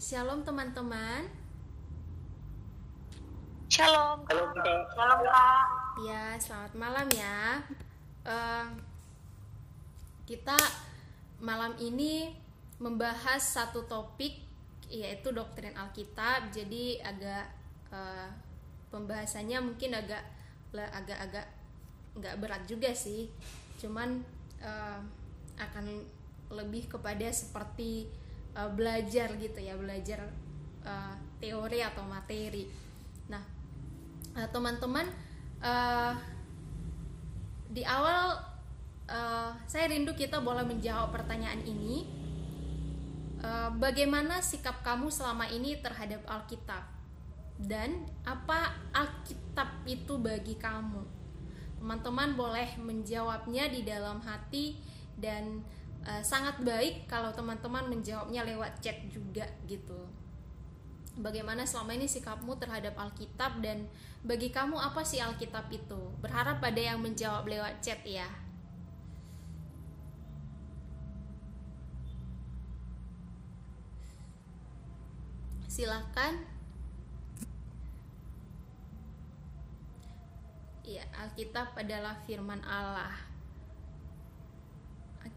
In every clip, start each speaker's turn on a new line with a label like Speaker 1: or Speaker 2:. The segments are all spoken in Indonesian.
Speaker 1: Shalom teman-teman.
Speaker 2: Shalom.
Speaker 3: Halo Bunda.
Speaker 2: Shalom Kak.
Speaker 1: Ya, selamat malam ya. Eh, kita malam ini membahas satu topik yaitu doktrin Alkitab. Jadi agak eh, pembahasannya mungkin agak agak-agak nggak berat juga sih. Cuman eh, akan lebih kepada seperti eh, belajar gitu ya, belajar eh, teori atau materi. Nah, eh, teman-teman eh, di awal eh, saya rindu kita boleh menjawab pertanyaan ini. Eh, bagaimana sikap kamu selama ini terhadap Alkitab? Dan apa Alkitab itu bagi kamu? Teman-teman boleh menjawabnya di dalam hati dan eh, sangat baik kalau teman-teman menjawabnya lewat chat juga gitu bagaimana selama ini sikapmu terhadap Alkitab dan bagi kamu apa sih Alkitab itu? Berharap pada yang menjawab lewat chat ya. Silahkan. Ya, Alkitab adalah firman Allah.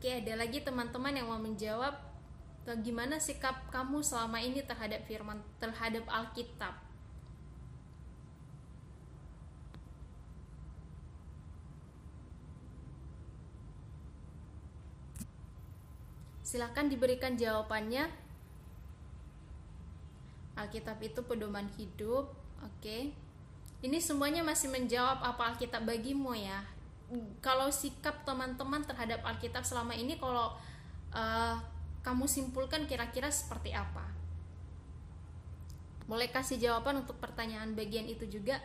Speaker 1: Oke, ada lagi teman-teman yang mau menjawab bagaimana sikap kamu selama ini terhadap firman terhadap Alkitab? Silahkan diberikan jawabannya. Alkitab itu pedoman hidup, oke. Ini semuanya masih menjawab apa Alkitab bagimu ya. Kalau sikap teman-teman terhadap Alkitab selama ini, kalau uh, kamu simpulkan kira-kira seperti apa? Boleh kasih jawaban untuk pertanyaan bagian itu juga?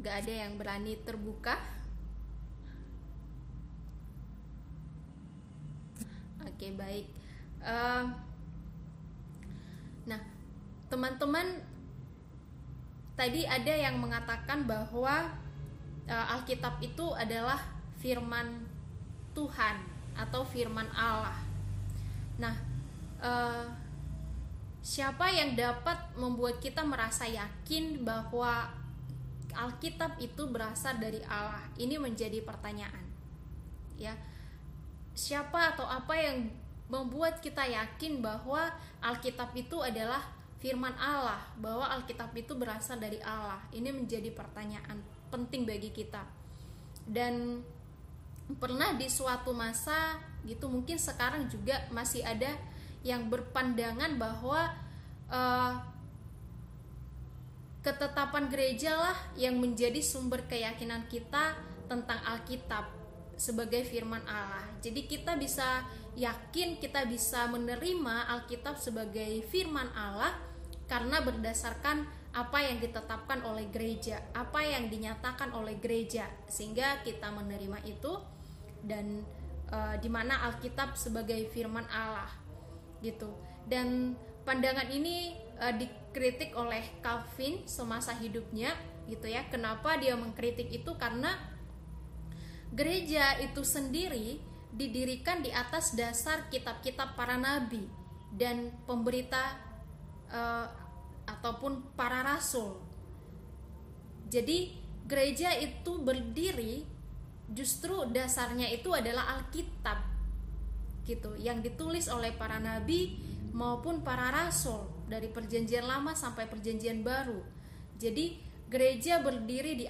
Speaker 1: Gak ada yang berani terbuka? Oke, baik. Nah, teman-teman tadi ada yang mengatakan bahwa uh, Alkitab itu adalah firman Tuhan atau firman Allah. Nah, uh, siapa yang dapat membuat kita merasa yakin bahwa Alkitab itu berasal dari Allah? Ini menjadi pertanyaan. Ya. Siapa atau apa yang membuat kita yakin bahwa Alkitab itu adalah firman Allah bahwa Alkitab itu berasal dari Allah. Ini menjadi pertanyaan penting bagi kita. Dan pernah di suatu masa gitu mungkin sekarang juga masih ada yang berpandangan bahwa uh, ketetapan gereja lah yang menjadi sumber keyakinan kita tentang Alkitab sebagai firman Allah. Jadi kita bisa yakin kita bisa menerima Alkitab sebagai firman Allah karena berdasarkan apa yang ditetapkan oleh gereja, apa yang dinyatakan oleh gereja, sehingga kita menerima itu dan e, di mana Alkitab sebagai firman Allah gitu. Dan pandangan ini e, dikritik oleh Calvin semasa hidupnya gitu ya. Kenapa dia mengkritik itu? Karena gereja itu sendiri didirikan di atas dasar kitab-kitab para nabi dan pemberita uh, ataupun para rasul. Jadi gereja itu berdiri justru dasarnya itu adalah Alkitab gitu yang ditulis oleh para nabi maupun para rasul dari perjanjian lama sampai perjanjian baru. Jadi gereja berdiri di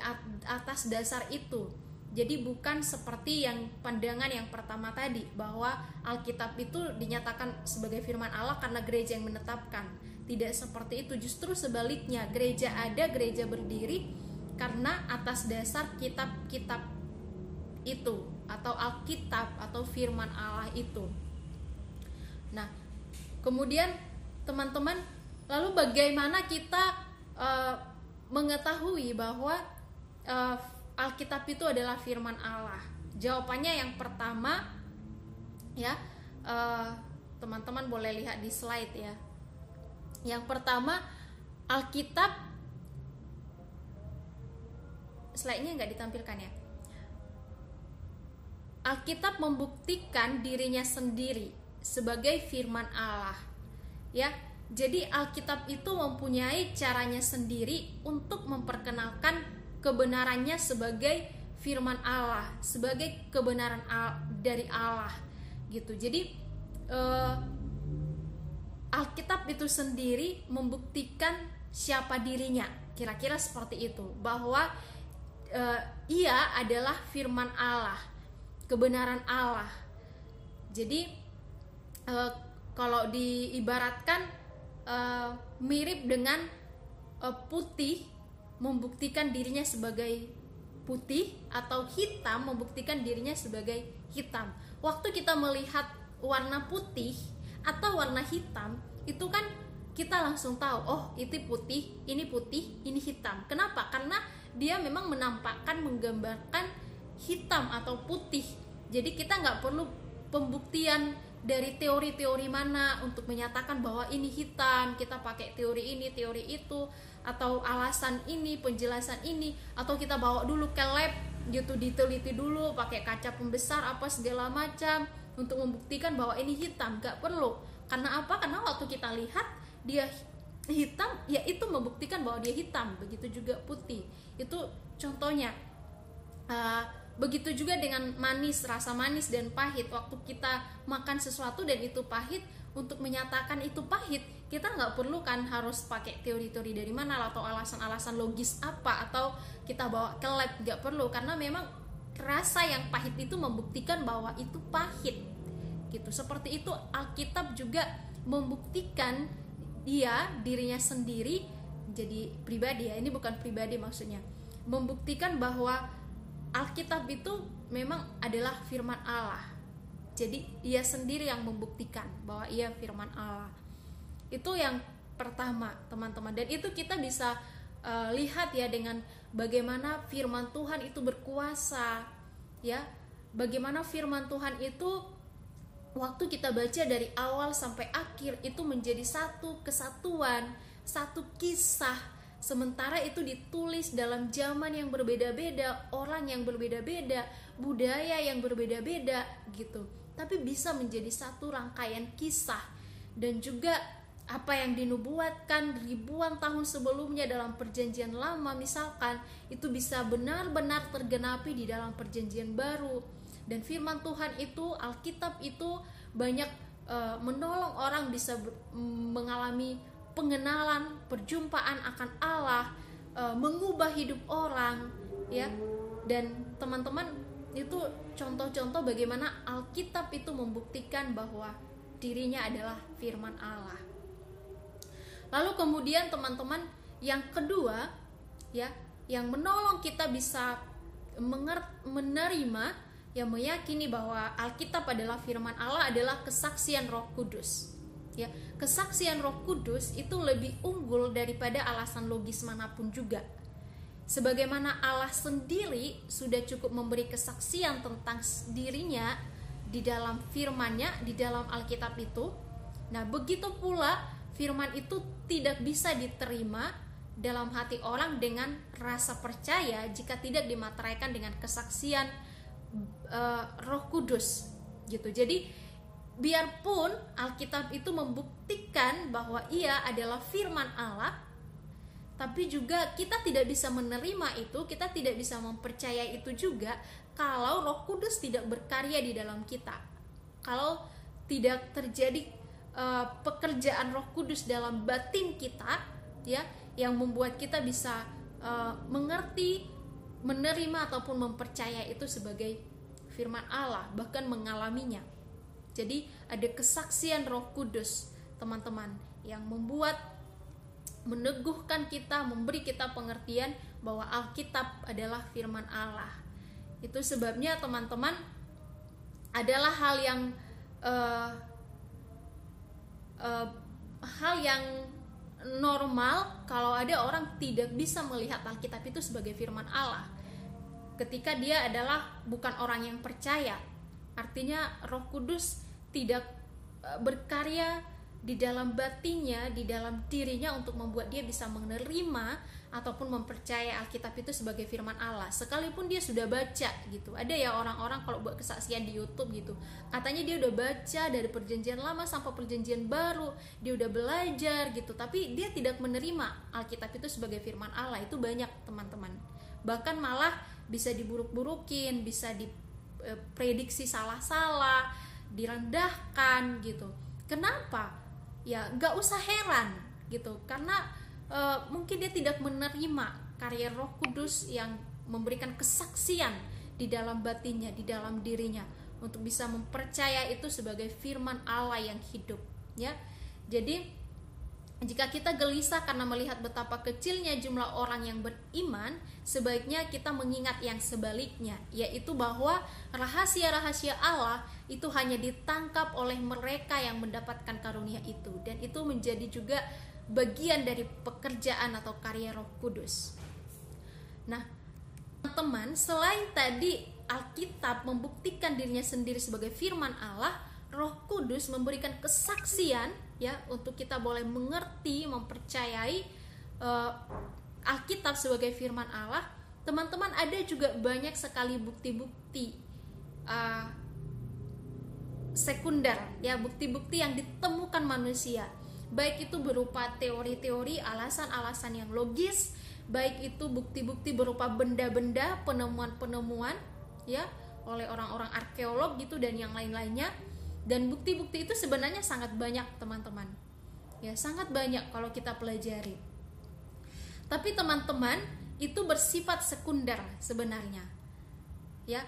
Speaker 1: atas dasar itu. Jadi bukan seperti yang pandangan yang pertama tadi bahwa Alkitab itu dinyatakan sebagai firman Allah karena gereja yang menetapkan. Tidak seperti itu, justru sebaliknya gereja ada, gereja berdiri karena atas dasar kitab-kitab itu atau Alkitab atau firman Allah itu. Nah, kemudian teman-teman, lalu bagaimana kita uh, mengetahui bahwa uh, Alkitab itu adalah firman Allah? Jawabannya yang pertama, ya, teman-teman uh, boleh lihat di slide ya. Yang pertama, Alkitab slide-nya nggak ditampilkan ya Alkitab membuktikan dirinya sendiri sebagai firman Allah ya jadi Alkitab itu mempunyai caranya sendiri untuk memperkenalkan kebenarannya sebagai firman Allah sebagai kebenaran dari Allah gitu. Jadi uh, Alkitab itu sendiri membuktikan siapa dirinya kira-kira seperti itu. Bahwa uh, ia adalah firman Allah kebenaran Allah. Jadi uh, kalau diibaratkan uh, mirip dengan uh, putih membuktikan dirinya sebagai putih atau hitam membuktikan dirinya sebagai hitam. Waktu kita melihat warna putih atau warna hitam itu kan kita langsung tahu oh itu putih ini putih ini hitam. Kenapa? Karena dia memang menampakkan menggambarkan hitam atau putih. Jadi kita nggak perlu pembuktian dari teori-teori mana untuk menyatakan bahwa ini hitam kita pakai teori ini teori itu atau alasan ini penjelasan ini atau kita bawa dulu ke lab gitu diteliti dulu pakai kaca pembesar apa segala macam untuk membuktikan bahwa ini hitam gak perlu. Karena apa? Karena waktu kita lihat dia hitam ya itu membuktikan bahwa dia hitam begitu juga putih. Itu contohnya uh, begitu juga dengan manis rasa manis dan pahit. Waktu kita makan sesuatu dan itu pahit untuk menyatakan itu pahit kita nggak perlu kan harus pakai teori-teori dari mana atau alasan-alasan logis apa atau kita bawa ke lab nggak perlu. Karena memang rasa yang pahit itu membuktikan bahwa itu pahit. Gitu. Seperti itu Alkitab juga membuktikan dia dirinya sendiri jadi pribadi ya. Ini bukan pribadi maksudnya. Membuktikan bahwa Alkitab itu memang adalah firman Allah. Jadi ia sendiri yang membuktikan bahwa ia firman Allah itu yang pertama teman-teman dan itu kita bisa uh, lihat ya dengan bagaimana firman Tuhan itu berkuasa ya bagaimana firman Tuhan itu waktu kita baca dari awal sampai akhir itu menjadi satu kesatuan, satu kisah. Sementara itu ditulis dalam zaman yang berbeda-beda, orang yang berbeda-beda, budaya yang berbeda-beda gitu. Tapi bisa menjadi satu rangkaian kisah dan juga apa yang dinubuatkan ribuan tahun sebelumnya dalam perjanjian lama misalkan itu bisa benar-benar tergenapi di dalam perjanjian baru dan firman Tuhan itu Alkitab itu banyak uh, menolong orang bisa mengalami pengenalan perjumpaan akan Allah uh, mengubah hidup orang ya dan teman-teman itu contoh-contoh bagaimana Alkitab itu membuktikan bahwa dirinya adalah firman Allah. Lalu kemudian teman-teman yang kedua ya yang menolong kita bisa menerima yang meyakini bahwa Alkitab adalah firman Allah adalah kesaksian Roh Kudus. Ya, kesaksian Roh Kudus itu lebih unggul daripada alasan logis mana pun juga. Sebagaimana Allah sendiri sudah cukup memberi kesaksian tentang dirinya di dalam firman-Nya di dalam Alkitab itu. Nah, begitu pula firman itu tidak bisa diterima dalam hati orang dengan rasa percaya jika tidak dimateraikan dengan kesaksian uh, Roh Kudus gitu. Jadi biarpun Alkitab itu membuktikan bahwa ia adalah firman Allah, tapi juga kita tidak bisa menerima itu, kita tidak bisa mempercayai itu juga kalau Roh Kudus tidak berkarya di dalam kita. Kalau tidak terjadi uh, pekerjaan Roh Kudus dalam batin kita, ya, yang membuat kita bisa uh, mengerti menerima ataupun mempercaya itu sebagai firman Allah, bahkan mengalaminya. Jadi ada kesaksian Roh Kudus, teman-teman, yang membuat meneguhkan kita, memberi kita pengertian bahwa Alkitab adalah firman Allah. Itu sebabnya teman-teman adalah hal yang uh, uh, hal yang normal kalau ada orang tidak bisa melihat Alkitab itu sebagai firman Allah. Ketika dia adalah bukan orang yang percaya artinya Roh Kudus tidak e, berkarya di dalam batinnya, di dalam dirinya untuk membuat dia bisa menerima ataupun mempercayai Alkitab itu sebagai firman Allah. Sekalipun dia sudah baca gitu. Ada ya orang-orang kalau buat kesaksian di YouTube gitu. Katanya dia udah baca dari perjanjian lama sampai perjanjian baru, dia udah belajar gitu, tapi dia tidak menerima Alkitab itu sebagai firman Allah. Itu banyak teman-teman. Bahkan malah bisa diburuk-burukin, bisa diprediksi salah-salah, direndahkan gitu. Kenapa? ya nggak usah heran gitu karena uh, mungkin dia tidak menerima karya Roh Kudus yang memberikan kesaksian di dalam batinnya, di dalam dirinya untuk bisa mempercaya itu sebagai firman Allah yang hidup ya. Jadi jika kita gelisah karena melihat betapa kecilnya jumlah orang yang beriman, sebaiknya kita mengingat yang sebaliknya, yaitu bahwa rahasia-rahasia Allah itu hanya ditangkap oleh mereka yang mendapatkan karunia itu, dan itu menjadi juga bagian dari pekerjaan atau karya Roh Kudus. Nah, teman-teman, selain tadi Alkitab membuktikan dirinya sendiri sebagai firman Allah, Roh Kudus memberikan kesaksian ya untuk kita boleh mengerti, mempercayai uh, Alkitab sebagai firman Allah. Teman-teman ada juga banyak sekali bukti-bukti uh, sekunder ya bukti-bukti yang ditemukan manusia baik itu berupa teori-teori alasan-alasan yang logis baik itu bukti-bukti berupa benda-benda penemuan-penemuan ya oleh orang-orang arkeolog gitu dan yang lain-lainnya. Dan bukti-bukti itu sebenarnya sangat banyak teman-teman. Ya sangat banyak kalau kita pelajari. Tapi teman-teman itu bersifat sekunder sebenarnya. Ya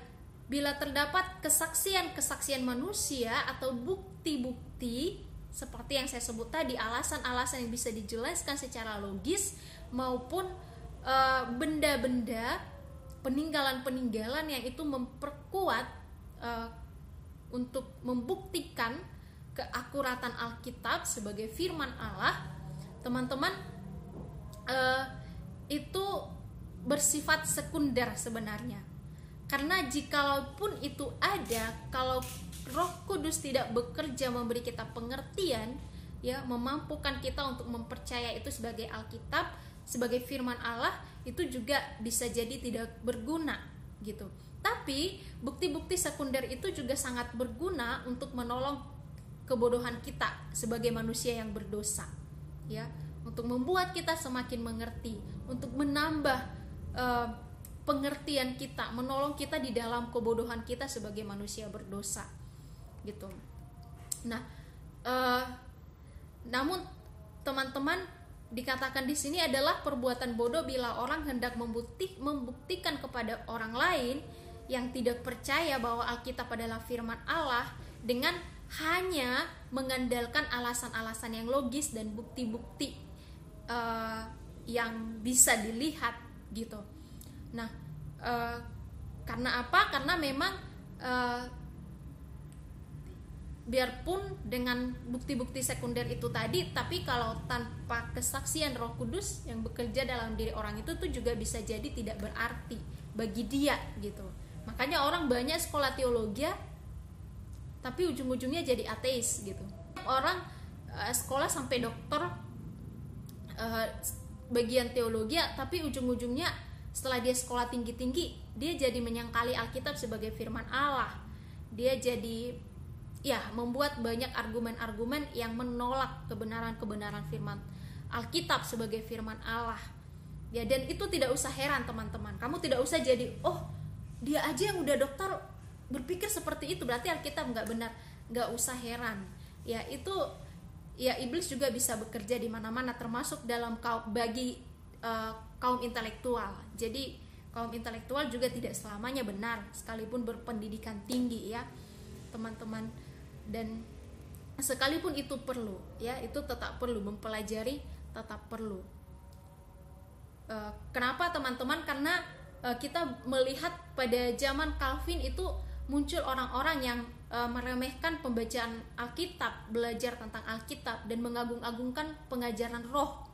Speaker 1: bila terdapat kesaksian-kesaksian manusia atau bukti-bukti seperti yang saya sebut tadi alasan-alasan yang bisa dijelaskan secara logis maupun eh, benda-benda peninggalan-peninggalan yang itu memperkuat uh, untuk membuktikan keakuratan Alkitab sebagai firman Allah, teman-teman uh, itu bersifat sekunder sebenarnya. Karena jikalaupun itu ada, kalau Roh Kudus tidak bekerja memberi kita pengertian, ya memampukan kita untuk mempercaya itu sebagai Alkitab, sebagai firman Allah, itu juga bisa jadi tidak berguna gitu. Tapi bukti-bukti sekunder itu juga sangat berguna untuk menolong kebodohan kita sebagai manusia yang berdosa. Ya, untuk membuat kita semakin mengerti, untuk menambah uh, pengertian kita, menolong kita di dalam kebodohan kita sebagai manusia berdosa. Gitu. Nah, uh, namun teman-teman dikatakan di sini adalah perbuatan bodoh bila orang hendak membukti, membuktikan kepada orang lain yang tidak percaya bahwa Alkitab adalah firman Allah dengan hanya mengandalkan alasan-alasan yang logis dan bukti-bukti uh, yang bisa dilihat gitu. Nah, uh, karena apa? Karena memang uh, biarpun dengan bukti-bukti sekunder itu tadi, tapi kalau tanpa kesaksian Roh Kudus yang bekerja dalam diri orang itu tuh juga bisa jadi tidak berarti bagi dia gitu. Makanya orang banyak sekolah teologi tapi ujung-ujungnya jadi ateis gitu. Orang uh, sekolah sampai dokter uh, bagian teologi tapi ujung-ujungnya setelah dia sekolah tinggi-tinggi dia jadi menyangkali Alkitab sebagai firman Allah. Dia jadi ya membuat banyak argumen-argumen yang menolak kebenaran-kebenaran firman Alkitab sebagai firman Allah. Ya dan itu tidak usah heran teman-teman. Kamu tidak usah jadi oh dia aja yang udah dokter berpikir seperti itu. Berarti Alkitab nggak benar nggak usah heran. Ya itu ya iblis juga bisa bekerja di mana-mana termasuk dalam kaum bagi uh, kaum intelektual. Jadi kaum intelektual juga tidak selamanya benar sekalipun berpendidikan tinggi ya teman-teman dan sekalipun itu perlu ya itu tetap perlu mempelajari tetap perlu uh, kenapa teman-teman karena uh, kita melihat pada zaman Calvin itu muncul orang-orang yang uh, meremehkan pembacaan Alkitab, belajar tentang Alkitab dan mengagung-agungkan pengajaran roh.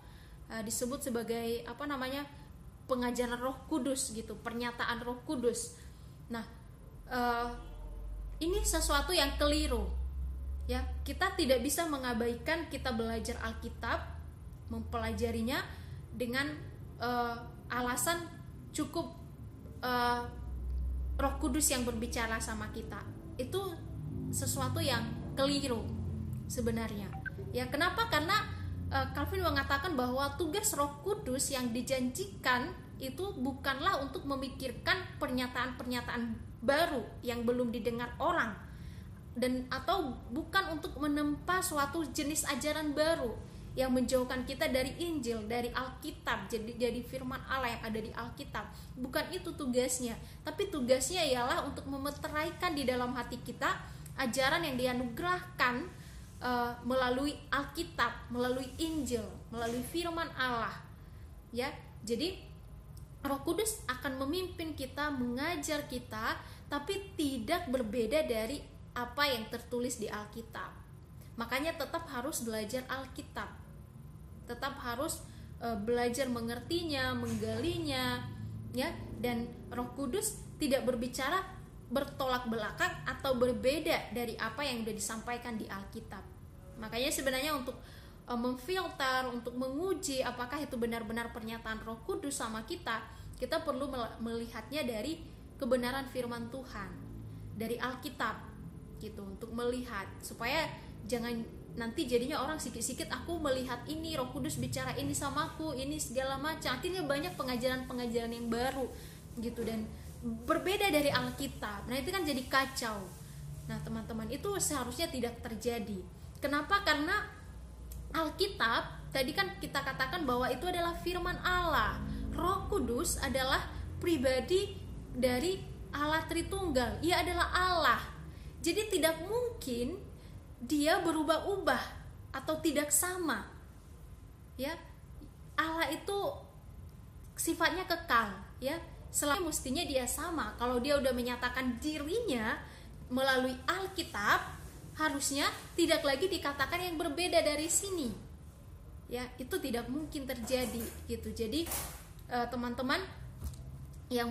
Speaker 1: Uh, disebut sebagai apa namanya? pengajaran Roh Kudus gitu, pernyataan Roh Kudus. Nah, uh, ini sesuatu yang keliru. Ya kita tidak bisa mengabaikan kita belajar Alkitab mempelajarinya dengan uh, alasan cukup uh, Roh Kudus yang berbicara sama kita. Itu sesuatu yang keliru sebenarnya. Ya kenapa? Karena uh, Calvin mengatakan bahwa tugas Roh Kudus yang dijanjikan itu bukanlah untuk memikirkan pernyataan-pernyataan baru yang belum didengar orang dan atau bukan untuk menempa suatu jenis ajaran baru yang menjauhkan kita dari Injil, dari Alkitab, jadi jadi firman Allah yang ada di Alkitab. Bukan itu tugasnya, tapi tugasnya ialah untuk memeteraikan di dalam hati kita ajaran yang dianugerahkan uh, melalui Alkitab, melalui Injil, melalui firman Allah. Ya. Jadi Roh Kudus akan memimpin kita, mengajar kita, tapi tidak berbeda dari apa yang tertulis di Alkitab. Makanya tetap harus belajar Alkitab. Tetap harus e, belajar mengertinya, menggalinya, ya. Dan Roh Kudus tidak berbicara bertolak belakang atau berbeda dari apa yang sudah disampaikan di Alkitab. Makanya sebenarnya untuk e, memfilter, untuk menguji apakah itu benar-benar pernyataan Roh Kudus sama kita, kita perlu melihatnya dari kebenaran firman Tuhan, dari Alkitab gitu untuk melihat. Supaya jangan nanti jadinya orang sikit-sikit aku melihat ini Roh Kudus bicara ini sama aku ini segala macam. Akhirnya banyak pengajaran-pengajaran yang baru gitu. Dan berbeda dari Alkitab. Nah itu kan jadi kacau. Nah teman-teman itu seharusnya tidak terjadi. Kenapa? Karena Alkitab tadi kan kita katakan bahwa itu adalah firman Allah. Roh Kudus adalah pribadi dari Allah Tritunggal. Ia adalah Allah jadi tidak mungkin dia berubah-ubah atau tidak sama. Ya. Allah itu sifatnya kekal, ya. Selalu mestinya dia sama. Kalau dia udah menyatakan dirinya melalui Alkitab, harusnya tidak lagi dikatakan yang berbeda dari sini. Ya, itu tidak mungkin terjadi gitu. Jadi eh, teman-teman yang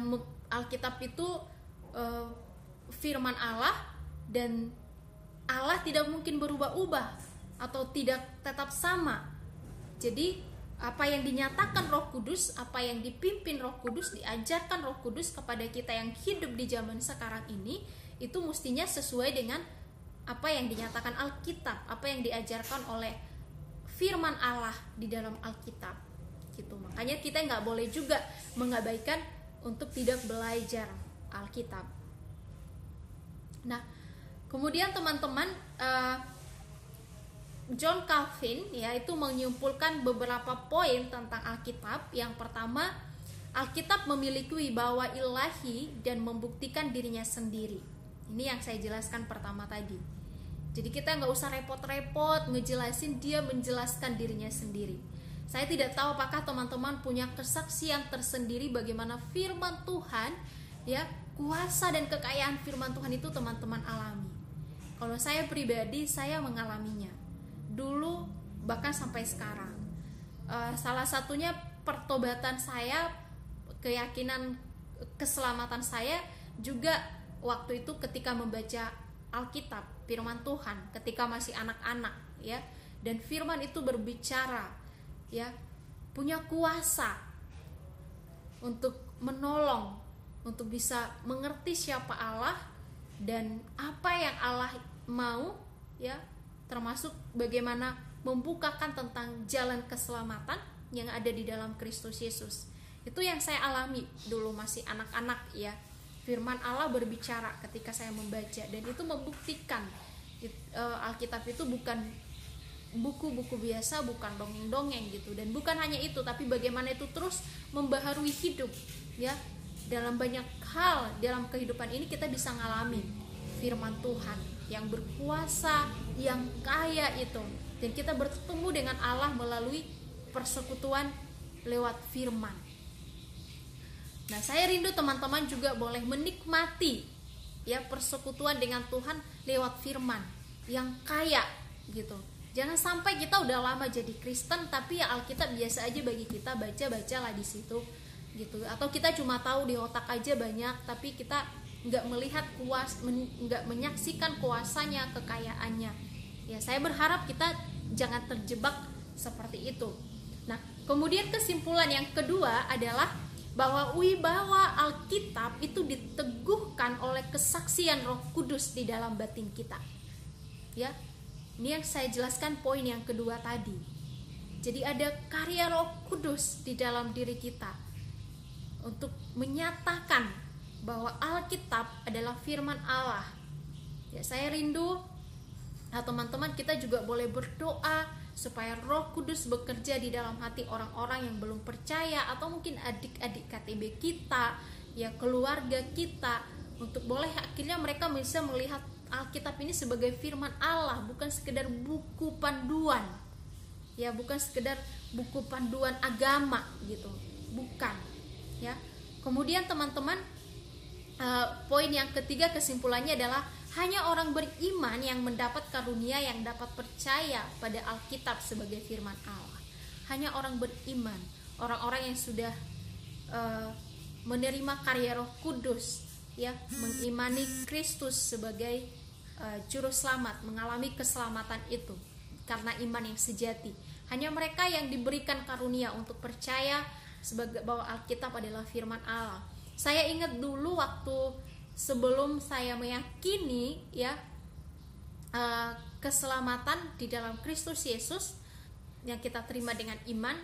Speaker 1: Alkitab itu eh, firman Allah dan Allah tidak mungkin berubah-ubah atau tidak tetap sama. Jadi apa yang dinyatakan Roh Kudus, apa yang dipimpin Roh Kudus, diajarkan Roh Kudus kepada kita yang hidup di zaman sekarang ini, itu mestinya sesuai dengan apa yang dinyatakan Alkitab, apa yang diajarkan oleh firman Allah di dalam Alkitab. Gitu. Makanya kita nggak boleh juga mengabaikan untuk tidak belajar Alkitab. Nah, Kemudian teman-teman uh, John Calvin ya itu menyimpulkan beberapa poin tentang Alkitab. Yang pertama, Alkitab memiliki wibawa ilahi dan membuktikan dirinya sendiri. Ini yang saya jelaskan pertama tadi. Jadi kita nggak usah repot-repot ngejelasin dia menjelaskan dirinya sendiri. Saya tidak tahu apakah teman-teman punya kesaksian tersendiri bagaimana firman Tuhan ya kuasa dan kekayaan firman Tuhan itu teman-teman alami. Kalau saya pribadi, saya mengalaminya. Dulu bahkan sampai sekarang. Uh, salah satunya pertobatan saya, keyakinan keselamatan saya juga waktu itu ketika membaca Alkitab, firman Tuhan, ketika masih anak-anak, ya. Dan firman itu berbicara, ya, punya kuasa untuk menolong, untuk bisa mengerti siapa Allah dan apa yang Allah mau ya termasuk bagaimana membukakan tentang jalan keselamatan yang ada di dalam Kristus Yesus. Itu yang saya alami dulu masih anak-anak ya. Firman Allah berbicara ketika saya membaca dan itu membuktikan uh, Alkitab itu bukan buku-buku biasa, bukan dongeng-dongeng gitu dan bukan hanya itu tapi bagaimana itu terus membaharui hidup ya dalam banyak hal dalam kehidupan ini kita bisa ngalamin firman Tuhan yang berkuasa, yang kaya itu. Dan kita bertemu dengan Allah melalui persekutuan lewat firman. Nah, saya rindu teman-teman juga boleh menikmati ya persekutuan dengan Tuhan lewat firman yang kaya gitu. Jangan sampai kita udah lama jadi Kristen tapi ya Alkitab biasa aja bagi kita baca-bacalah di situ gitu atau kita cuma tahu di otak aja banyak tapi kita nggak melihat kuas nggak menyaksikan kuasanya kekayaannya Ya, saya berharap kita jangan terjebak seperti itu. Nah, kemudian kesimpulan yang kedua adalah bahwa wibawa Alkitab itu diteguhkan oleh kesaksian Roh Kudus di dalam batin kita. Ya. Ini yang saya jelaskan poin yang kedua tadi. Jadi ada karya Roh Kudus di dalam diri kita untuk menyatakan bahwa Alkitab adalah firman Allah. Ya, saya rindu nah teman-teman kita juga boleh berdoa supaya Roh Kudus bekerja di dalam hati orang-orang yang belum percaya atau mungkin adik-adik KTB kita, ya keluarga kita untuk boleh akhirnya mereka bisa melihat Alkitab ini sebagai firman Allah, bukan sekedar buku panduan. Ya bukan sekedar buku panduan agama gitu. Bukan ya kemudian teman-teman uh, poin yang ketiga kesimpulannya adalah hanya orang beriman yang mendapat karunia yang dapat percaya pada Alkitab sebagai firman Allah hanya orang beriman orang-orang yang sudah uh, menerima karya Roh Kudus ya mengimani Kristus sebagai uh, juru selamat mengalami keselamatan itu karena iman yang sejati. Hanya mereka yang diberikan karunia untuk percaya sebagai bahwa Alkitab adalah firman Allah. Saya ingat dulu waktu sebelum saya meyakini ya uh, keselamatan di dalam Kristus Yesus yang kita terima dengan iman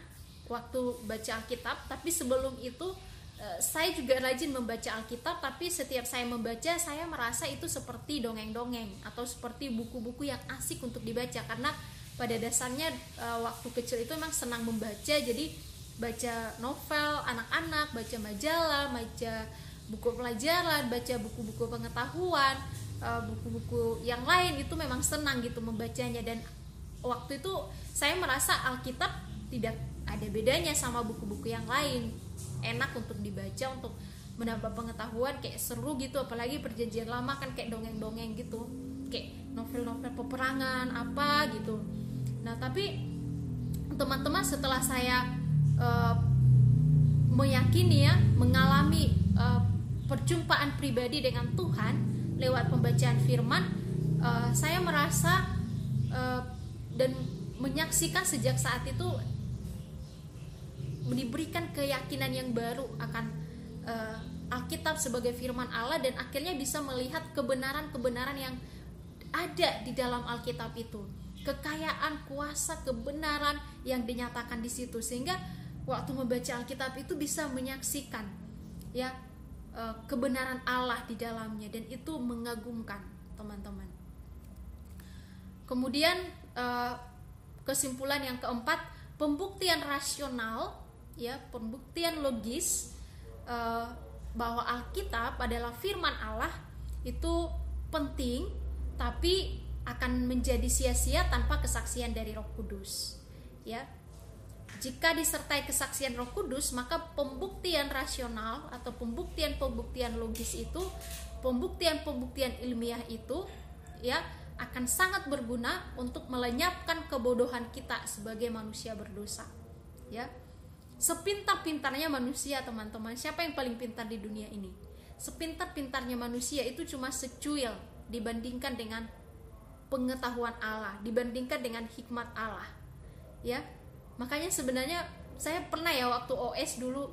Speaker 1: waktu baca Alkitab, tapi sebelum itu eh, saya juga rajin membaca Alkitab tapi setiap saya membaca saya merasa itu seperti dongeng-dongeng atau seperti buku-buku yang asik untuk dibaca karena pada dasarnya uh, waktu kecil itu memang senang membaca jadi baca novel anak-anak baca majalah baca buku pelajaran baca buku-buku pengetahuan uh, buku-buku yang lain itu memang senang gitu membacanya. Dan waktu itu saya merasa Alkitab tidak ada bedanya sama buku-buku yang lain. Enak untuk dibaca untuk menambah pengetahuan kayak seru gitu. Apalagi perjanjian lama kan kayak dongeng-dongeng gitu. Kayak novel-novel peperangan apa gitu. Nah, tapi teman-teman setelah saya uh, meyakini ya, mengalami uh, perjumpaan pribadi dengan Tuhan lewat pembacaan firman, uh, saya merasa uh, dan menyaksikan sejak saat itu diberikan keyakinan yang baru akan uh, Alkitab sebagai firman Allah dan akhirnya bisa melihat kebenaran-kebenaran yang ada di dalam Alkitab itu. Kekayaan, kuasa, kebenaran yang dinyatakan di situ. Sehingga waktu membaca Alkitab itu bisa menyaksikan ya eh, kebenaran Allah di dalamnya dan itu mengagumkan teman-teman. Kemudian eh, kesimpulan yang keempat, pembuktian rasional ya, pembuktian logis eh, bahwa Alkitab adalah firman Allah itu penting tapi akan menjadi sia-sia tanpa kesaksian dari Roh Kudus. Ya. Jika disertai kesaksian Roh Kudus, maka pembuktian rasional atau pembuktian-pembuktian logis itu, pembuktian-pembuktian ilmiah itu ya akan sangat berguna untuk melenyapkan kebodohan kita sebagai manusia berdosa. Ya. Sepintar-pintarnya manusia, teman-teman. Siapa yang paling pintar di dunia ini? Sepintar-pintarnya manusia itu cuma secuil dibandingkan dengan pengetahuan Allah dibandingkan dengan hikmat Allah ya makanya sebenarnya saya pernah ya waktu OS dulu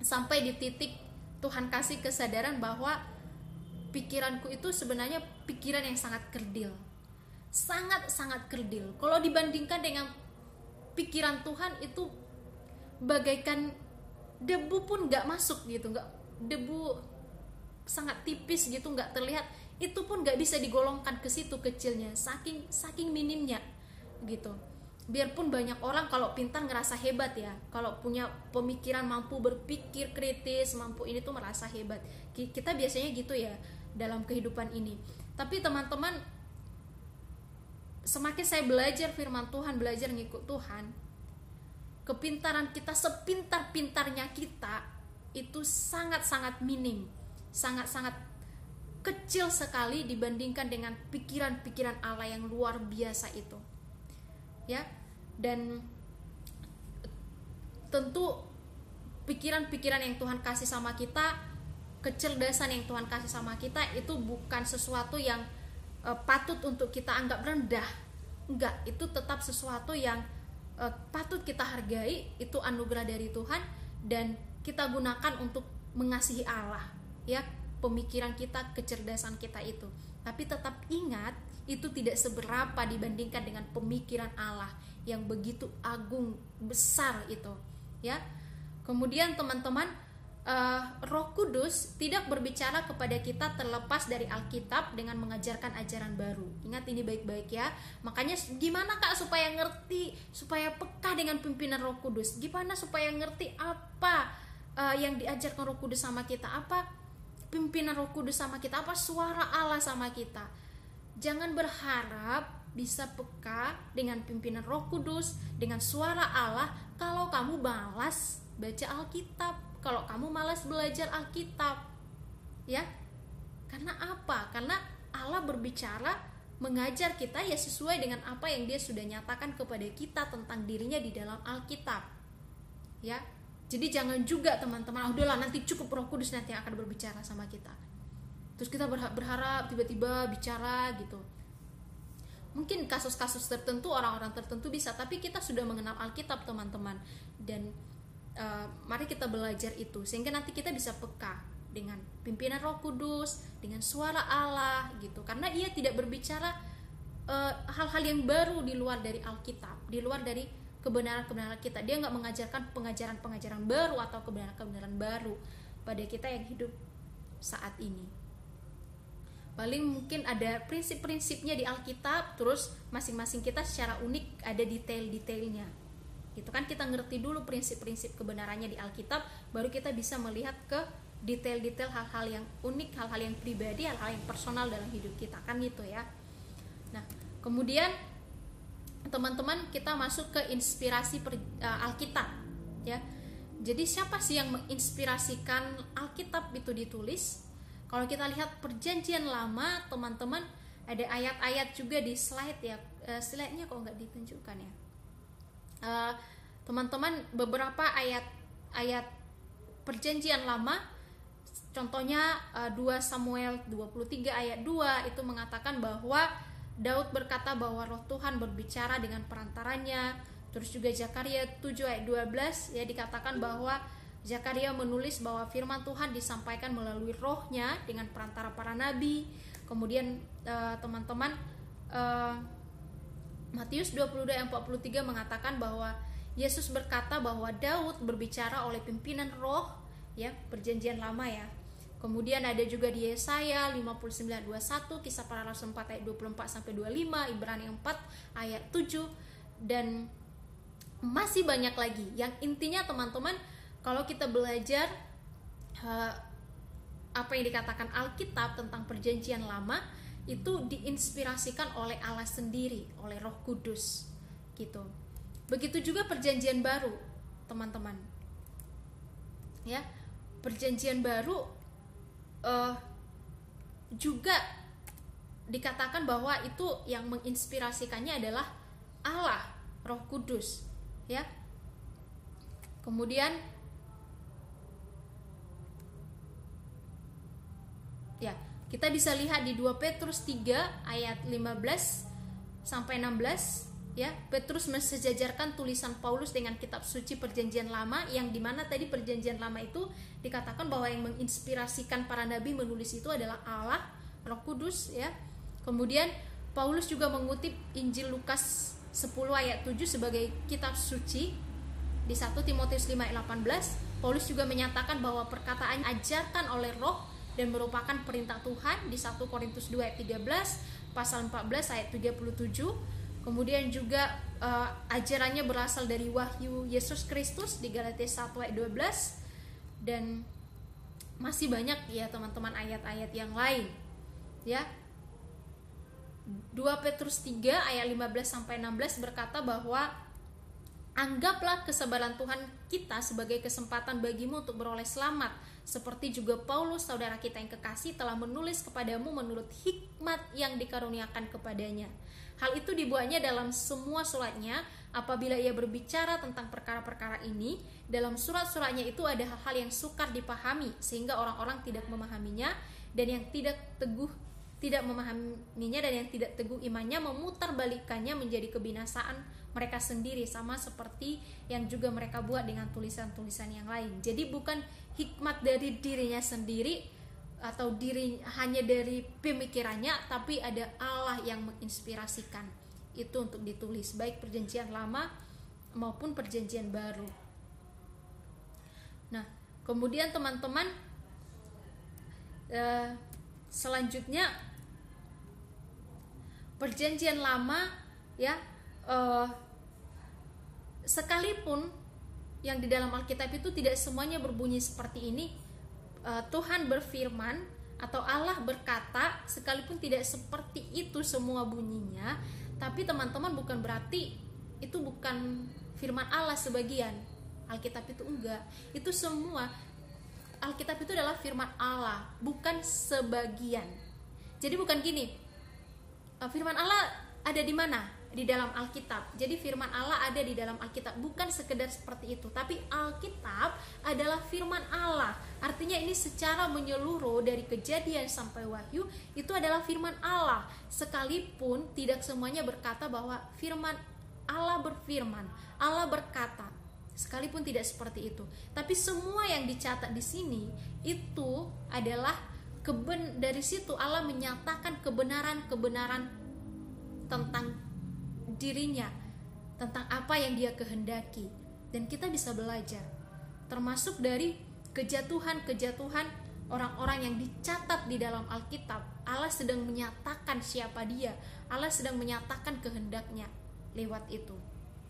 Speaker 1: sampai di titik Tuhan kasih kesadaran bahwa pikiranku itu sebenarnya pikiran yang sangat kerdil. Sangat sangat kerdil. Kalau dibandingkan dengan pikiran Tuhan itu bagaikan debu pun nggak masuk gitu nggak debu sangat tipis gitu nggak terlihat. Itu pun nggak bisa digolongkan ke situ kecilnya saking saking minimnya gitu biarpun banyak orang kalau pintar ngerasa hebat ya kalau punya pemikiran mampu berpikir kritis mampu ini tuh merasa hebat kita biasanya gitu ya dalam kehidupan ini tapi teman-teman semakin saya belajar firman Tuhan belajar ngikut Tuhan kepintaran kita sepintar-pintarnya kita itu sangat-sangat minim sangat-sangat kecil sekali dibandingkan dengan pikiran-pikiran Allah yang luar biasa itu. Ya. Dan tentu pikiran-pikiran yang Tuhan kasih sama kita, kecerdasan yang Tuhan kasih sama kita itu bukan sesuatu yang uh, patut untuk kita anggap rendah. Enggak itu tetap sesuatu yang uh, patut kita hargai itu anugerah dari Tuhan dan kita gunakan untuk mengasihi Allah ya pemikiran kita kecerdasan kita itu. Tapi tetap ingat itu tidak seberapa dibandingkan dengan pemikiran Allah yang begitu agung besar itu ya kemudian teman-teman uh, Roh Kudus tidak berbicara kepada kita terlepas dari Alkitab dengan mengajarkan ajaran baru. Ingat ini baik-baik ya. Makanya gimana Kak supaya ngerti, supaya peka dengan pimpinan Roh Kudus? Gimana supaya ngerti apa uh, yang diajarkan Roh Kudus sama kita? Apa pimpinan Roh Kudus sama kita? Apa suara Allah sama kita? Jangan berharap bisa peka dengan pimpinan Roh Kudus, dengan suara Allah kalau kamu balas baca Alkitab kalau kamu malas belajar Alkitab ya. Karena apa? Karena Allah berbicara mengajar kita ya sesuai dengan apa yang dia sudah nyatakan kepada kita tentang dirinya di dalam Alkitab ya. Jadi jangan juga teman-teman ah, udahlah nanti cukup Roh Kudus nanti akan berbicara sama kita. Terus kita berharap tiba-tiba bicara gitu mungkin kasus-kasus tertentu orang-orang tertentu bisa tapi kita sudah mengenal Alkitab teman-teman dan uh, mari kita belajar itu sehingga nanti kita bisa peka dengan pimpinan Roh Kudus, dengan suara Allah gitu. Karena ia tidak berbicara eh, hal-hal uh, yang baru di luar dari Alkitab, di luar dari kebenaran-kebenaran kita. Dia nggak mengajarkan pengajaran-pengajaran baru atau kebenaran-kebenaran baru pada kita yang hidup saat ini. Paling mungkin ada prinsip-prinsipnya di Alkitab, terus masing-masing kita secara unik ada detail-detailnya. Gitu kan kita ngerti dulu prinsip-prinsip kebenarannya di Alkitab baru kita bisa melihat ke detail-detail hal-hal yang unik hal-hal yang pribadi hal-hal yang personal dalam hidup kita. Kan gitu ya. Nah kemudian teman-teman kita masuk ke inspirasi per, uh, Alkitab ya. Jadi siapa sih yang menginspirasikan Alkitab itu ditulis kalau kita lihat perjanjian lama teman-teman ada ayat-ayat juga di slide ya. Uh, slide-nya kok nggak ditunjukkan ya? Eh, teman-teman beberapa ayat-ayat perjanjian lama contohnya uh, eh, 2 Samuel 23 ayat 2 itu mengatakan bahwa Daud berkata bahwa roh Tuhan berbicara dengan perantaranya. Terus juga Zakaria 7 ayat 12 ya dikatakan bahwa Zakaria menulis bahwa firman Tuhan disampaikan melalui rohnya dengan perantara para nabi. Kemudian uh, teman-teman uh, Matius 22 ayat 43 mengatakan bahwa Yesus berkata bahwa Daud berbicara oleh pimpinan roh ya perjanjian lama ya. Kemudian ada juga di Yesaya 59:21 kisah para rasul 4 ayat 24 sampai 25 Ibrani 4 ayat 7 dan masih banyak lagi. Yang intinya teman-teman kalau kita belajar uh, apa yang dikatakan Alkitab tentang perjanjian lama itu diinspirasikan oleh Allah sendiri, oleh Roh Kudus, gitu. Begitu juga perjanjian baru, teman-teman. Ya, perjanjian baru uh, juga dikatakan bahwa itu yang menginspirasikannya adalah Allah, Roh Kudus, ya. Kemudian ya kita bisa lihat di 2 Petrus 3 ayat 15 sampai 16 ya. Petrus mensejajarkan tulisan Paulus dengan kitab suci Perjanjian Lama yang di mana tadi Perjanjian Lama itu dikatakan bahwa yang menginspirasikan para nabi menulis itu adalah Allah, Roh Kudus ya. Kemudian Paulus juga mengutip Injil Lukas 10 ayat 7 sebagai kitab suci di 1 Timotius 5 ayat 18 Paulus juga menyatakan bahwa perkataan ajarkan oleh roh dan merupakan perintah Tuhan di 1 Korintus 2 ayat 13, pasal 14 ayat 37. Kemudian juga uh, ajarannya berasal dari wahyu Yesus Kristus di Galatia 1 ayat 12 dan masih banyak ya teman-teman ayat-ayat yang lain. Ya. 2 Petrus 3 ayat 15 sampai 16 berkata bahwa anggaplah kesabaran Tuhan kita sebagai kesempatan bagimu untuk beroleh selamat seperti juga Paulus saudara kita yang kekasih telah menulis kepadamu menurut hikmat yang dikaruniakan kepadanya. Hal itu dibuatnya dalam semua suratnya apabila ia berbicara tentang perkara-perkara ini, dalam surat-suratnya itu ada hal-hal yang sukar dipahami sehingga orang-orang tidak memahaminya dan yang tidak teguh tidak memahaminya dan yang tidak teguh imannya memutarbalikannya menjadi kebinasaan mereka sendiri sama seperti yang juga mereka buat dengan tulisan-tulisan yang lain. Jadi bukan hikmat dari dirinya sendiri atau diri hanya dari pemikirannya tapi ada Allah yang menginspirasikan itu untuk ditulis baik perjanjian lama maupun perjanjian baru. Nah, kemudian teman-teman eh, selanjutnya perjanjian lama ya eh, sekalipun yang di dalam Alkitab itu tidak semuanya berbunyi seperti ini. Uh, Tuhan berfirman atau Allah berkata sekalipun tidak seperti itu semua bunyinya tapi teman-teman bukan berarti itu bukan firman Allah sebagian. Alkitab itu enggak. Itu semua Alkitab itu adalah firman Allah bukan sebagian. Jadi bukan gini uh, firman Allah ada di mana di dalam Alkitab. Jadi firman Allah ada di dalam Alkitab, bukan sekedar seperti itu, tapi Alkitab adalah firman Allah. Artinya ini secara menyeluruh dari kejadian sampai wahyu itu adalah firman Allah. Sekalipun tidak semuanya berkata bahwa firman Allah berfirman, Allah berkata, sekalipun tidak seperti itu. Tapi semua yang dicatat di sini itu adalah keben dari situ Allah menyatakan kebenaran-kebenaran tentang dirinya tentang apa yang dia kehendaki. Dan kita bisa belajar termasuk dari kejatuhan-kejatuhan orang-orang yang dicatat di dalam Alkitab. Allah sedang menyatakan siapa dia. Allah sedang menyatakan kehendaknya lewat itu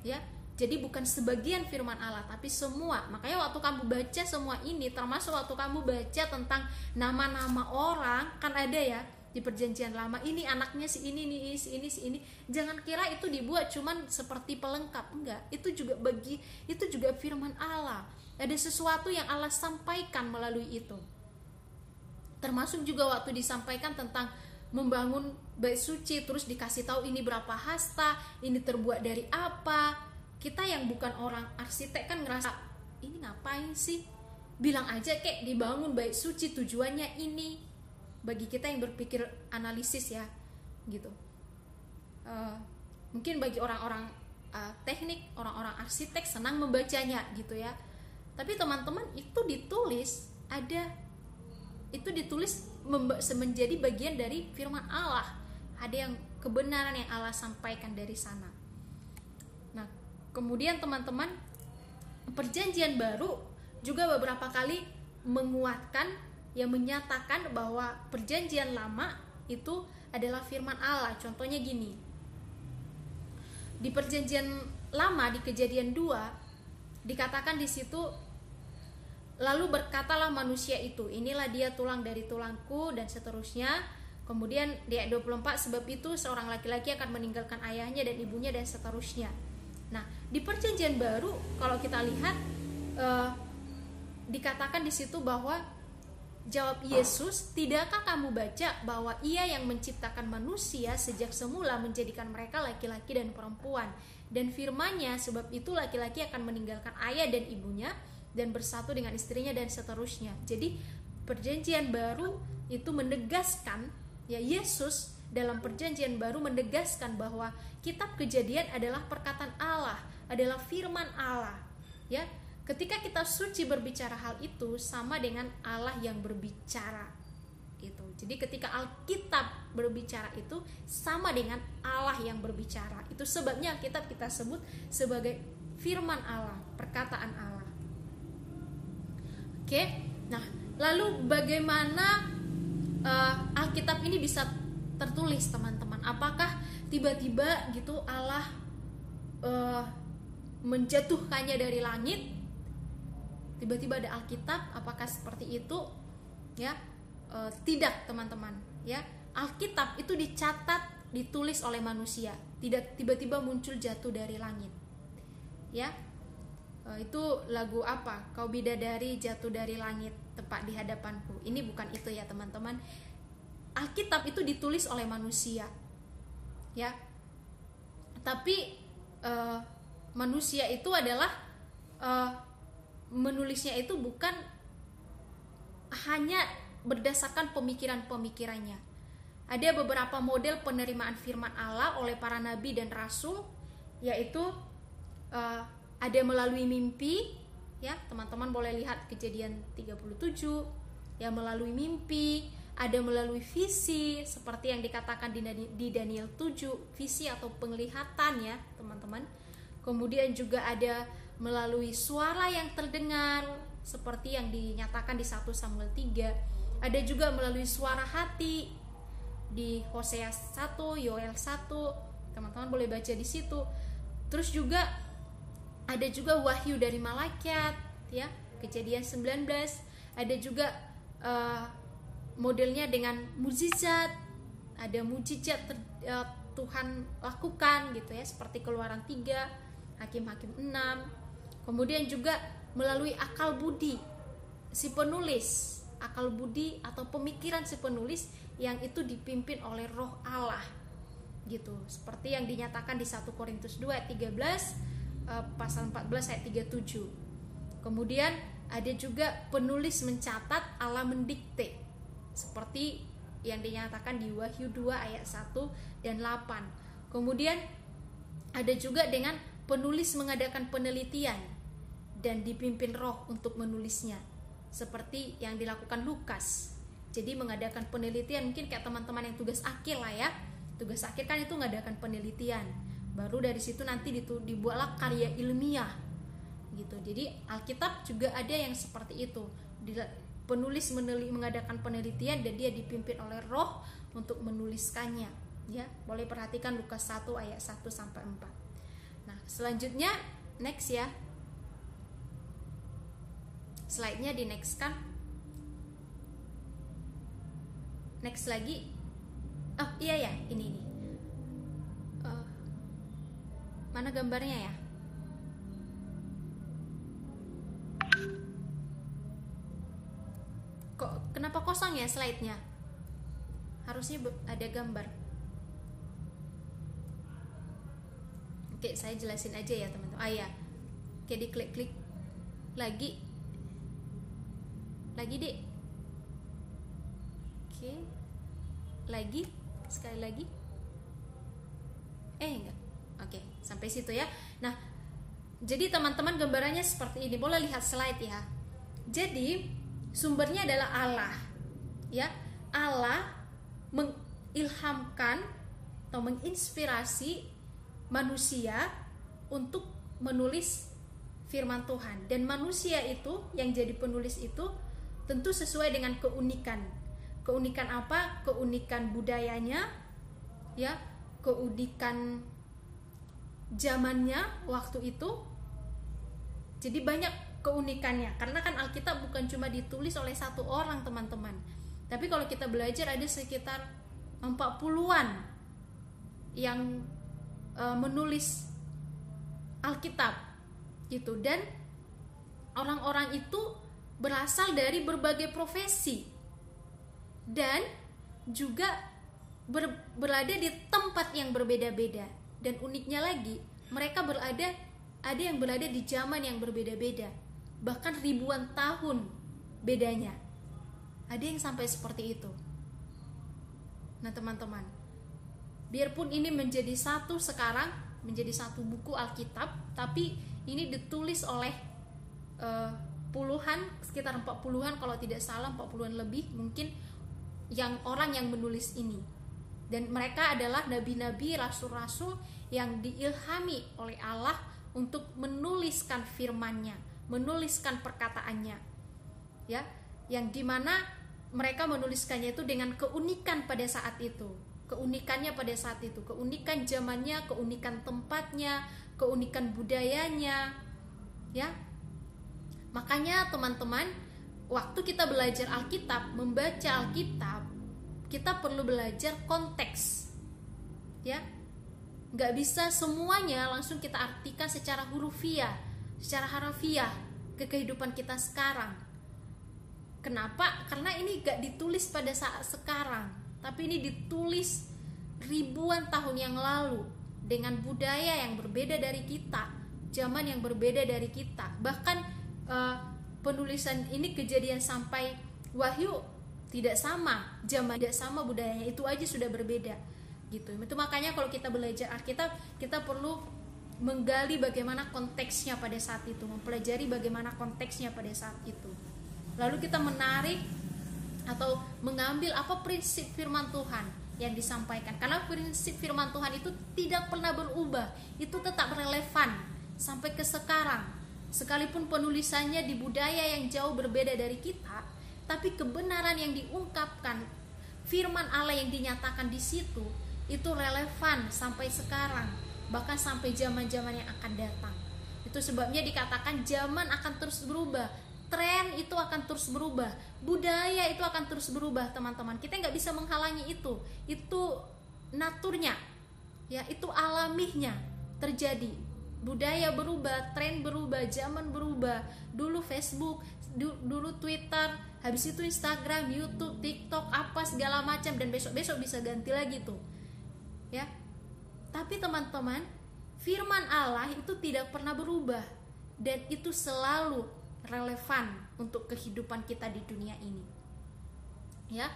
Speaker 1: ya. Jadi bukan sebagian firman Allah tapi semua. Makanya waktu kamu baca semua ini termasuk waktu kamu baca tentang nama-nama orang kan ada ya di perjanjian lama ini anaknya si ini nih si ini si ini. Jangan kira itu dibuat cuman seperti pelengkap enggak. Itu juga bagi itu juga firman Allah. Ada sesuatu yang Allah sampaikan melalui itu. Termasuk juga waktu disampaikan tentang membangun bait suci terus dikasih tahu ini berapa hasta ini terbuat dari apa. Kita yang bukan orang arsitek kan ngerasa ini ngapain sih? Bilang aja kayak dibangun bait suci tujuannya ini bagi kita yang berpikir analisis ya gitu. Uh, mungkin bagi orang-orang uh, teknik orang-orang arsitek senang membacanya gitu ya. Tapi teman-teman itu ditulis ada itu ditulis menjadi bagian dari firman Allah. Ada yang kebenaran yang Allah sampaikan dari sana. Nah kemudian teman-teman perjanjian baru juga beberapa kali menguatkan yang menyatakan bahwa perjanjian lama itu adalah firman Allah. Contohnya gini. Di perjanjian lama di Kejadian 2 dikatakan di situ lalu berkatalah manusia itu, inilah dia tulang dari tulangku dan seterusnya. Kemudian di ayat 24 sebab itu seorang laki-laki akan meninggalkan ayahnya dan ibunya dan seterusnya. Nah, di perjanjian baru kalau kita lihat eh, dikatakan di situ bahwa Jawab Yesus, "Tidakkah kamu baca bahwa Ia yang menciptakan manusia sejak semula menjadikan mereka laki-laki dan perempuan? Dan firman-Nya, sebab itu laki-laki akan meninggalkan ayah dan ibunya dan bersatu dengan istrinya dan seterusnya." Jadi, perjanjian baru itu menegaskan ya Yesus dalam perjanjian baru menegaskan bahwa kitab Kejadian adalah perkataan Allah, adalah firman Allah. Ya, Ketika kita suci berbicara hal itu sama dengan Allah yang berbicara itu. Jadi ketika Alkitab berbicara itu sama dengan Allah yang berbicara. Itu sebabnya Alkitab kita sebut sebagai firman Allah, perkataan Allah. Oke. Nah, lalu bagaimana uh, Alkitab ini bisa tertulis, teman-teman? Apakah tiba-tiba gitu Allah uh, menjatuhkannya dari langit tiba-tiba ada Alkitab apakah seperti itu? Ya e, tidak teman-teman. Ya Alkitab itu dicatat ditulis oleh manusia. Tidak tiba-tiba muncul jatuh dari langit. Ya e, itu lagu apa? Kau bidadari jatuh dari langit tepat di hadapanku. Ini bukan itu ya teman-teman. Alkitab itu ditulis oleh manusia. Ya tapi e, manusia itu adalah e, menulisnya itu bukan hanya berdasarkan pemikiran-pemikirannya. Ada beberapa model penerimaan firman Allah oleh para nabi dan rasul yaitu uh, ada melalui mimpi ya teman-teman boleh lihat kejadian 37 ya melalui mimpi ada melalui visi seperti yang dikatakan di Daniel 7 visi atau penglihatan ya teman-teman. Kemudian juga ada melalui suara yang terdengar seperti yang dinyatakan di 1 Samuel 3 ada juga melalui suara hati di Hosea 1 Yoel 1 teman-teman boleh baca di situ. Terus juga ada juga wahyu dari malaikat ya kejadian 19 ada juga uh, modelnya dengan mujizat. Ada mujizat ter, uh, Tuhan lakukan gitu ya seperti keluaran 3 hakim-hakim 6 kemudian juga melalui akal budi si penulis akal budi atau pemikiran si penulis yang itu dipimpin oleh roh Allah gitu seperti yang dinyatakan di 1 Korintus 2 ayat 13 uh, pasal 14 ayat 37. Kemudian ada juga penulis mencatat Allah mendikte seperti yang dinyatakan di Wahyu 2 ayat 1 dan 8. Kemudian ada juga dengan penulis mengadakan penelitian dan dipimpin roh untuk menulisnya seperti yang dilakukan Lukas. Jadi mengadakan penelitian mungkin kayak teman-teman yang tugas akhir lah ya. Tugas akhir kan itu mengadakan penelitian. Baru dari situ nanti dibuatlah karya ilmiah gitu. Jadi Alkitab juga ada yang seperti itu. Penulis meneli, mengadakan penelitian dan dia dipimpin oleh Roh untuk menuliskannya. Ya boleh perhatikan Lukas 1 ayat 1 sampai 4 nah selanjutnya next ya slide-nya di next kan next lagi oh iya ya ini ini Mana gambarnya ya? Kok kenapa kosong ya slide-nya? Harusnya ada gambar. Oke, saya jelasin aja ya teman-teman. Ah ya. Oke, diklik-klik lagi. Lagi, Dek. Oke. Lagi, sekali lagi. Eh, enggak. Oke, sampai situ ya. Nah, jadi teman-teman gambarannya seperti ini. Boleh lihat slide ya. Jadi, sumbernya adalah Allah. Ya, Allah mengilhamkan atau menginspirasi manusia untuk menulis firman Tuhan dan manusia itu yang jadi penulis itu tentu sesuai dengan keunikan. Keunikan apa? Keunikan budayanya ya. Keunikan zamannya waktu itu. Jadi banyak keunikannya. Karena kan Alkitab bukan cuma ditulis oleh satu orang teman-teman. Tapi kalau kita belajar ada sekitar 40-an yang e, menulis Alkitab gitu. Dan orang-orang itu berasal dari berbagai profesi dan juga ber, berada di tempat yang berbeda-beda. Dan uniknya lagi mereka berada ada yang berada di zaman yang berbeda-beda. Bahkan ribuan tahun bedanya. Ada yang sampai seperti itu. Nah teman-teman biarpun ini menjadi satu sekarang menjadi satu buku Alkitab tapi ini ditulis oleh uh, puluhan sekitar 40-an kalau tidak salah 40-an lebih mungkin yang orang yang menulis ini dan mereka adalah nabi-nabi, rasul-rasul yang diilhami oleh Allah untuk menuliskan firman-Nya, menuliskan perkataannya. Ya, yang di mana mereka menuliskannya itu dengan keunikan pada saat itu, keunikannya pada saat itu, keunikan zamannya, keunikan tempatnya, keunikan budayanya, ya. Makanya teman-teman, waktu kita belajar Alkitab, membaca Alkitab, kita perlu belajar konteks. Ya. Nggak bisa semuanya langsung kita artikan secara hurufiah secara harafiah ke kehidupan kita sekarang. Kenapa? Karena ini gak ditulis pada saat sekarang tapi ini ditulis ribuan tahun yang lalu dengan budaya yang berbeda dari kita zaman yang berbeda dari kita. Bahkan uh, penulisan ini kejadian sampai wahyu tidak sama zaman tidak sama budayanya. Itu aja sudah berbeda gitu. Itu makanya kalau kita belajar Alkitab kita perlu menggali bagaimana konteksnya pada saat itu mempelajari bagaimana konteksnya pada saat itu. Lalu kita menarik atau mengambil apa prinsip firman Tuhan yang disampaikan. Karena prinsip firman Tuhan itu tidak pernah berubah itu tetap relevan sampai ke sekarang sekalipun penulisannya di budaya yang jauh berbeda dari kita tapi kebenaran yang diungkapkan firman Allah yang dinyatakan di situ itu relevan sampai sekarang bahkan sampai zaman-zaman yang akan datang. Itu sebabnya dikatakan zaman akan terus berubah tren itu akan terus berubah budaya itu akan terus berubah teman-teman. Kita nggak bisa menghalangi itu. Itu naturnya ya itu alaminya terjadi budaya berubah tren berubah zaman berubah. Dulu Facebook dulu Twitter habis itu Instagram YouTube TikTok apa segala macam. Dan besok besok bisa ganti lagi tuh. Ya. Tapi teman-teman firman Allah itu tidak pernah berubah. Dan itu selalu relevan untuk kehidupan kita di dunia ini. Ya.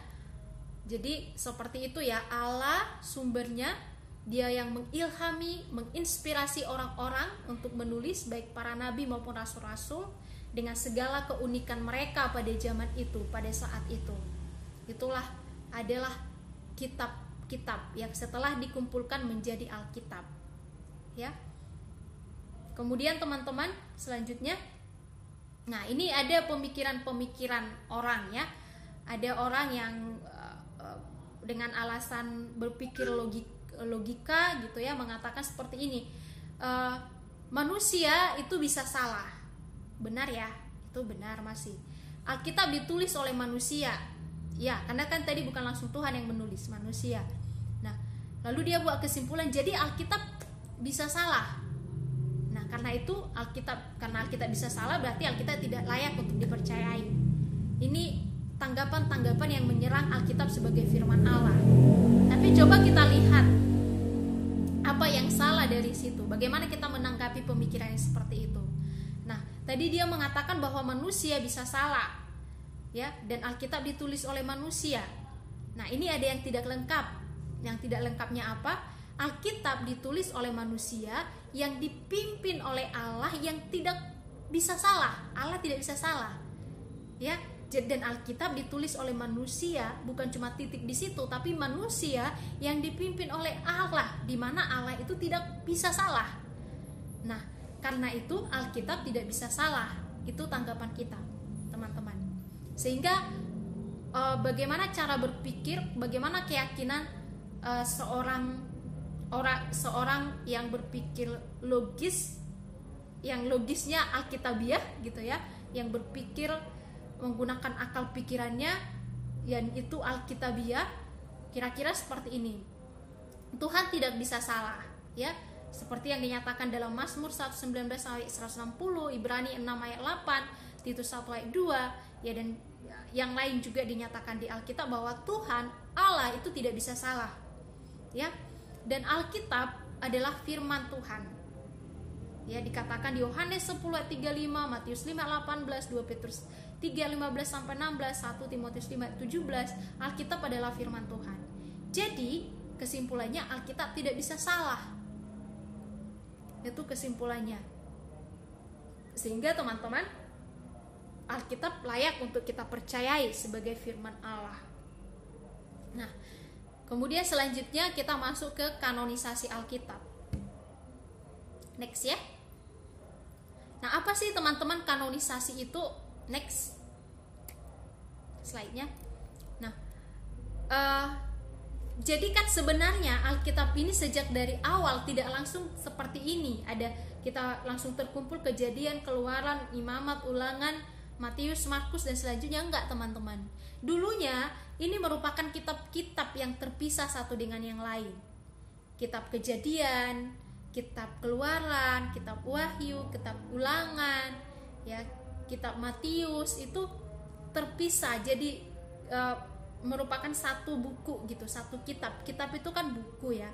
Speaker 1: Jadi seperti itu ya. Allah sumbernya dia yang mengilhami menginspirasi orang-orang untuk menulis baik para nabi maupun rasul-rasul dengan segala keunikan mereka pada zaman itu pada saat itu itulah adalah kitab kitab yang setelah dikumpulkan menjadi Alkitab. Ya. Kemudian teman-teman, selanjutnya Nah, ini ada pemikiran-pemikiran orang ya. Ada orang yang uh, dengan alasan berpikir logik, logika gitu ya mengatakan seperti ini. Uh, manusia itu bisa salah. Benar ya? Itu benar masih. Alkitab ditulis oleh manusia. Ya, karena kan tadi bukan langsung Tuhan yang menulis, manusia. Lalu dia buat kesimpulan jadi Alkitab bisa salah. Nah, karena itu Alkitab karena Alkitab bisa salah berarti Alkitab tidak layak untuk dipercayai. Ini tanggapan-tanggapan yang menyerang Alkitab sebagai firman Allah. Tapi coba kita lihat apa yang salah dari situ. Bagaimana kita menanggapi pemikiran yang seperti itu. Nah, tadi dia mengatakan bahwa manusia bisa salah. Ya, dan Alkitab ditulis oleh manusia. Nah, ini ada yang tidak lengkap yang tidak lengkapnya apa? Alkitab ditulis oleh manusia yang dipimpin oleh Allah yang tidak bisa salah. Allah tidak bisa salah. Ya, dan Alkitab ditulis oleh manusia, bukan cuma titik di situ, tapi manusia yang dipimpin oleh Allah, di mana Allah itu tidak bisa salah. Nah, karena itu Alkitab tidak bisa salah. Itu tanggapan kita, teman-teman. Sehingga eh, bagaimana cara berpikir, bagaimana keyakinan uh, seorang orang seorang yang berpikir logis yang logisnya alkitabiah gitu ya yang berpikir menggunakan akal pikirannya yang itu alkitabiah kira-kira seperti ini. Tuhan tidak bisa salah ya. Seperti yang dinyatakan dalam Mazmur 119 ayat 160 Ibrani 6 ayat 8 Titus 1 ayat 2 ya dan yang lain juga dinyatakan di Alkitab bahwa Tuhan Allah itu tidak bisa salah ya. Dan Alkitab adalah firman Tuhan ya dikatakan di Yohanes 10 ayat 35 Matius 5 18 2 Petrus 3 15 sampai 16 1 Timotius 5 ayat 17 Alkitab adalah firman Tuhan jadi kesimpulannya Alkitab tidak bisa salah itu kesimpulannya sehingga teman-teman Alkitab layak untuk kita percayai sebagai firman Allah nah Kemudian selanjutnya kita masuk ke kanonisasi Alkitab. Next ya. Nah, apa sih teman-teman kanonisasi itu? Next. Slide-nya. Nah, uh, jadi kan sebenarnya Alkitab ini sejak dari awal tidak langsung seperti ini. Ada kita langsung terkumpul kejadian, keluaran, imamat, ulangan, Matius, Markus dan selanjutnya enggak, teman-teman. Dulunya ini merupakan kitab-kitab yang terpisah satu dengan yang lain. Kitab Kejadian, kitab Keluaran, kitab Wahyu, kitab Ulangan, ya, kitab Matius itu terpisah. Jadi e, merupakan satu buku gitu, satu kitab. Kitab itu kan buku ya.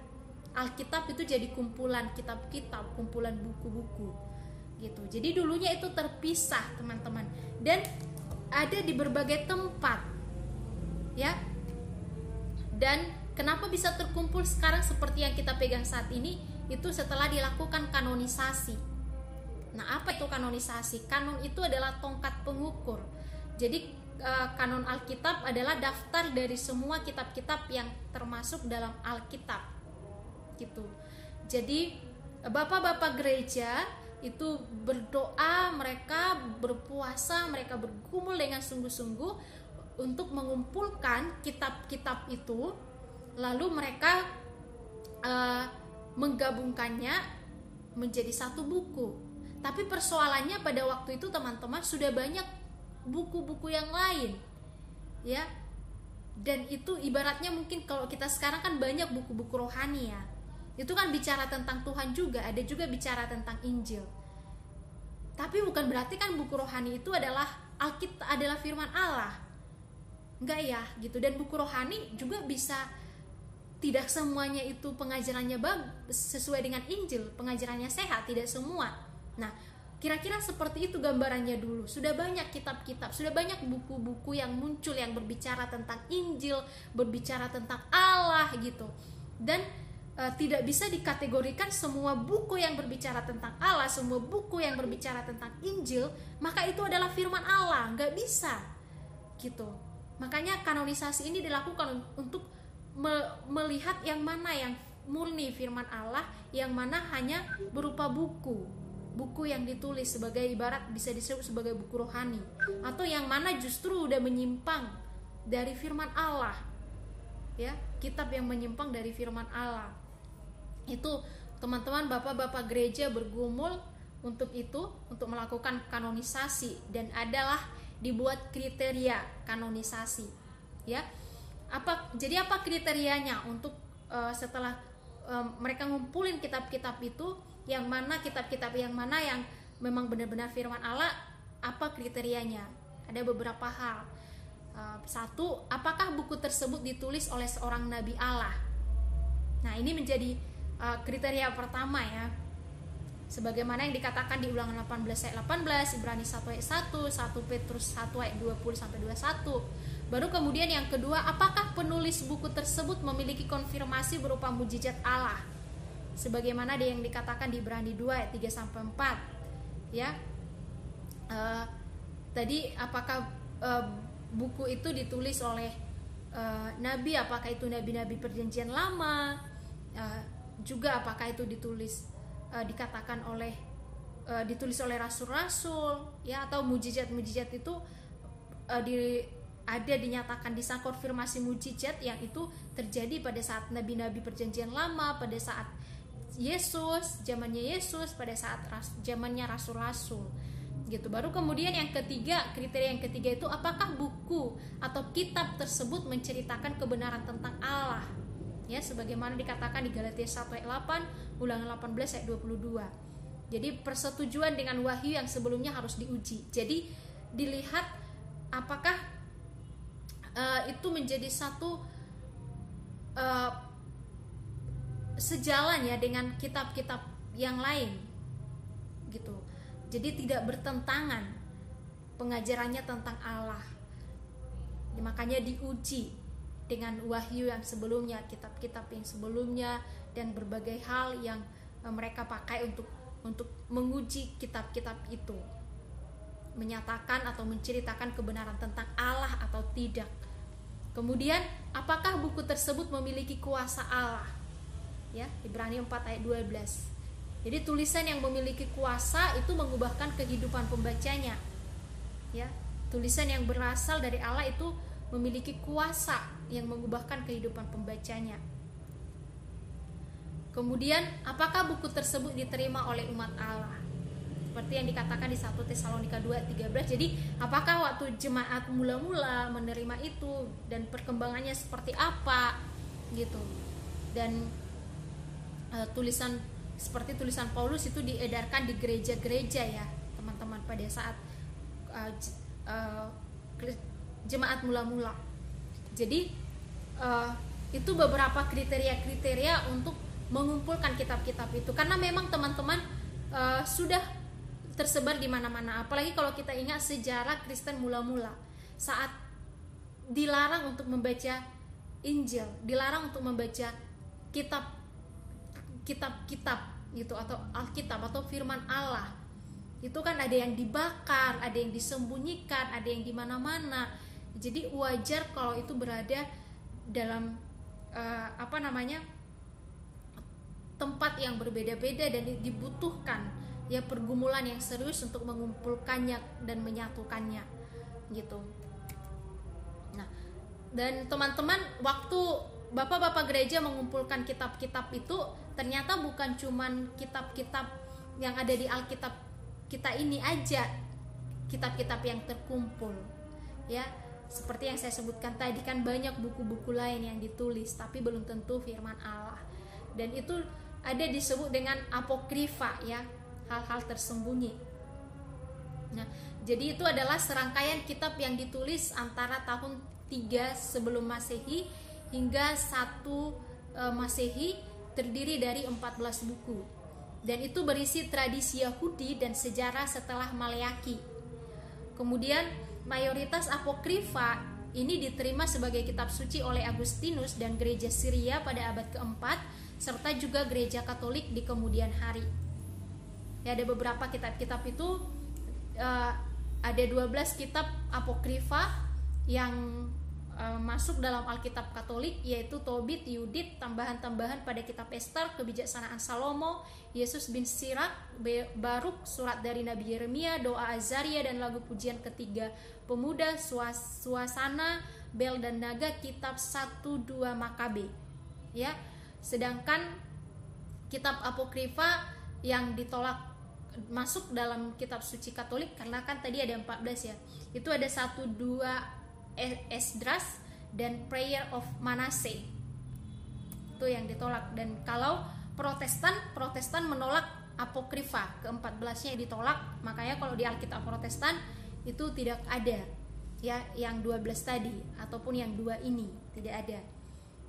Speaker 1: Alkitab itu jadi kumpulan kitab-kitab, kumpulan buku-buku gitu. Jadi dulunya itu terpisah, teman-teman. Dan ada di berbagai tempat ya dan kenapa bisa terkumpul sekarang seperti yang kita pegang saat ini itu setelah dilakukan kanonisasi nah apa itu kanonisasi? Kanon itu adalah tongkat pengukur. Jadi eh, kanon Alkitab adalah daftar dari semua kitab-kitab yang termasuk dalam Alkitab. Gitu. Jadi bapak-bapak gereja itu berdoa, mereka berpuasa, mereka bergumul dengan sungguh-sungguh untuk mengumpulkan kitab-kitab itu, lalu mereka uh, menggabungkannya menjadi satu buku. Tapi persoalannya pada waktu itu teman-teman sudah banyak buku-buku yang lain, ya. Dan itu ibaratnya mungkin kalau kita sekarang kan banyak buku-buku rohani ya. Itu kan bicara tentang Tuhan juga ada juga bicara tentang Injil. Tapi bukan berarti kan buku rohani itu adalah Alkitab adalah firman Allah. Enggak ya gitu. Dan buku rohani juga bisa tidak semuanya itu pengajarannya bagus sesuai dengan Injil pengajarannya sehat tidak semua nah kira-kira seperti itu gambarannya dulu. Sudah banyak kitab-kitab sudah banyak buku-buku yang muncul yang berbicara tentang Injil berbicara tentang Allah gitu. Dan uh, tidak bisa dikategorikan semua buku yang berbicara tentang Allah, semua buku yang berbicara tentang Injil, maka itu adalah firman Allah, nggak bisa, gitu. Makanya kanonisasi ini dilakukan untuk me melihat yang mana yang murni firman Allah, yang mana hanya berupa buku, buku yang ditulis sebagai ibarat bisa disebut sebagai buku rohani, atau yang mana justru udah menyimpang dari firman Allah, ya kitab yang menyimpang dari firman Allah. Itu teman-teman bapak-bapak gereja bergumul untuk itu untuk melakukan kanonisasi. Dan adalah dibuat kriteria kanonisasi. Ya apa jadi apa kriterianya untuk uh, setelah uh, mereka ngumpulin kitab-kitab itu yang mana kitab-kitab yang mana yang memang benar-benar firman Allah apa kriterianya? Ada beberapa hal. Uh, satu apakah buku tersebut ditulis oleh seorang nabi Allah? Nah ini menjadi uh, kriteria pertama ya. Sebagaimana yang dikatakan di ulangan 18 ayat 18 Ibrani 1 ayat 1 1 Petrus 1 ayat 20 sampai 21 baru kemudian yang kedua apakah penulis buku tersebut memiliki konfirmasi berupa mujizat Allah sebagaimana yang dikatakan di Ibrani 2 ayat 3 sampai 4 ya. Uh, tadi apakah uh, buku itu ditulis oleh uh, nabi? Apakah itu nabi-nabi perjanjian lama? Uh, juga apakah itu ditulis uh, dikatakan oleh uh, ditulis oleh rasul-rasul ya atau mujizat-mujizat itu uh, di ada dinyatakan di saat konfirmasi mujizat yang itu terjadi pada saat nabi-nabi perjanjian lama pada saat Yesus zamannya Yesus pada saat ras, zamannya rasul-rasul. Gitu. Baru kemudian yang ketiga kriteria yang ketiga itu apakah buku atau kitab tersebut menceritakan kebenaran tentang Allah? Ya sebagaimana dikatakan di Galatia 1 ayat 8 ulangan 18 ayat 22 jadi persetujuan dengan wahyu yang sebelumnya harus diuji. Jadi dilihat apakah uh, itu menjadi satu uh, sejalan ya dengan kitab-kitab yang lain gitu jadi tidak bertentangan pengajarannya tentang Allah makanya diuji dengan wahyu yang sebelumnya, kitab-kitab yang sebelumnya dan berbagai hal yang eh, mereka pakai untuk untuk menguji kitab-kitab itu. Menyatakan atau menceritakan kebenaran tentang Allah atau tidak. Kemudian, apakah buku tersebut memiliki kuasa Allah? Ya, Ibrani 4 ayat 12. Jadi tulisan yang memiliki kuasa itu mengubahkan kehidupan pembacanya. Ya, tulisan yang berasal dari Allah itu memiliki kuasa yang mengubahkan kehidupan pembacanya. Kemudian, apakah buku tersebut diterima oleh umat Allah? Seperti yang dikatakan di 1 Tesalonika 2:13. Jadi, apakah waktu jemaat mula-mula menerima itu dan perkembangannya seperti apa gitu. Dan uh, tulisan seperti tulisan Paulus itu diedarkan di gereja-gereja ya, teman-teman pada saat uh, uh, jemaat mula-mula. Jadi uh, itu beberapa kriteria-kriteria untuk mengumpulkan kitab-kitab itu. Karena memang teman-teman uh, sudah tersebar di mana-mana. Apalagi kalau kita ingat sejarah Kristen mula-mula. Saat dilarang untuk membaca Injil, dilarang untuk membaca kitab kitab-kitab gitu atau Alkitab atau firman Allah. Itu kan ada yang dibakar, ada yang disembunyikan, ada yang di mana-mana. Jadi wajar kalau itu berada dalam uh, apa namanya? tempat yang berbeda-beda dan dibutuhkan ya pergumulan yang serius untuk mengumpulkannya dan menyatukannya gitu. Nah, dan teman-teman waktu bapak-bapak gereja mengumpulkan kitab-kitab itu ternyata bukan cuman kitab-kitab yang ada di Alkitab kita ini aja kitab-kitab yang terkumpul ya. Seperti yang saya sebutkan tadi kan banyak buku-buku lain yang ditulis tapi belum tentu firman Allah. Dan itu ada disebut dengan apokrifa ya. Hal-hal tersembunyi. Nah jadi itu adalah serangkaian kitab yang ditulis antara tahun 3 sebelum masehi hingga 1 e, masehi terdiri dari 14 buku dan itu berisi tradisi Yahudi dan sejarah setelah Maleaki kemudian mayoritas apokrifa ini diterima sebagai kitab suci oleh Agustinus dan gereja Syria pada abad keempat serta juga gereja Katolik di kemudian hari. Ya, ada beberapa kitab-kitab itu uh, ada 12 kitab apokrifa yang uh, masuk dalam Alkitab Katolik yaitu Tobit, Yudit, tambahan-tambahan pada kitab Esther, kebijaksanaan Salomo, Yesus bin Sirak, Baruk, surat dari Nabi Yeremia, doa Azaria dan lagu pujian ketiga pemuda, suasana, bel dan naga, kitab 1 2 Makabe. Ya, Sedangkan kitab apokrifa yang ditolak masuk dalam kitab suci Katolik karena kan tadi ada 14 ya. Itu ada satu dua Esdras dan Prayer of Manasseh. Itu yang ditolak. Dan kalau Protestan Protestan menolak apokrifa. Ke-14-nya ditolak. Makanya kalau di Alkitab Protestan itu tidak ada. Ya yang 12 tadi. Ataupun yang dua ini. Tidak ada.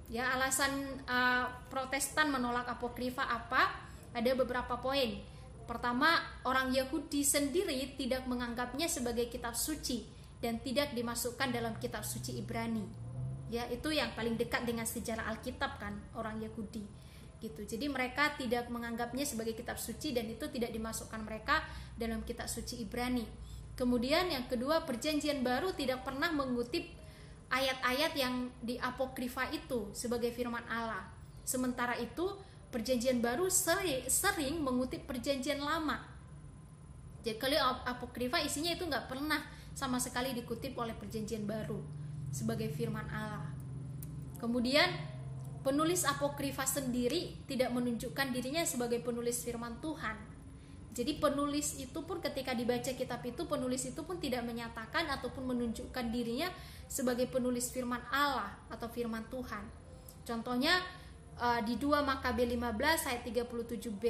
Speaker 1: Ya, alasan uh, Protestan menolak apokrifa apa? Ada beberapa poin. Pertama, orang Yahudi sendiri tidak menganggapnya sebagai kitab suci dan tidak dimasukkan dalam kitab suci Ibrani. Ya, itu yang paling dekat dengan sejarah Alkitab kan, orang Yahudi. Gitu. Jadi mereka tidak menganggapnya sebagai kitab suci dan itu tidak dimasukkan mereka dalam kitab suci Ibrani. Kemudian yang kedua, perjanjian baru tidak pernah mengutip ayat-ayat yang di apokrifa itu sebagai firman Allah. Sementara itu, perjanjian baru sering, mengutip perjanjian lama. Jadi kalau apokrifa isinya itu nggak pernah sama sekali dikutip oleh perjanjian baru sebagai firman Allah. Kemudian penulis apokrifa sendiri tidak menunjukkan dirinya sebagai penulis firman Tuhan. Jadi penulis itu pun ketika dibaca kitab itu penulis itu pun tidak menyatakan ataupun menunjukkan dirinya sebagai penulis firman Allah atau firman Tuhan. Contohnya uh, di 2 Makabe 15 ayat 37b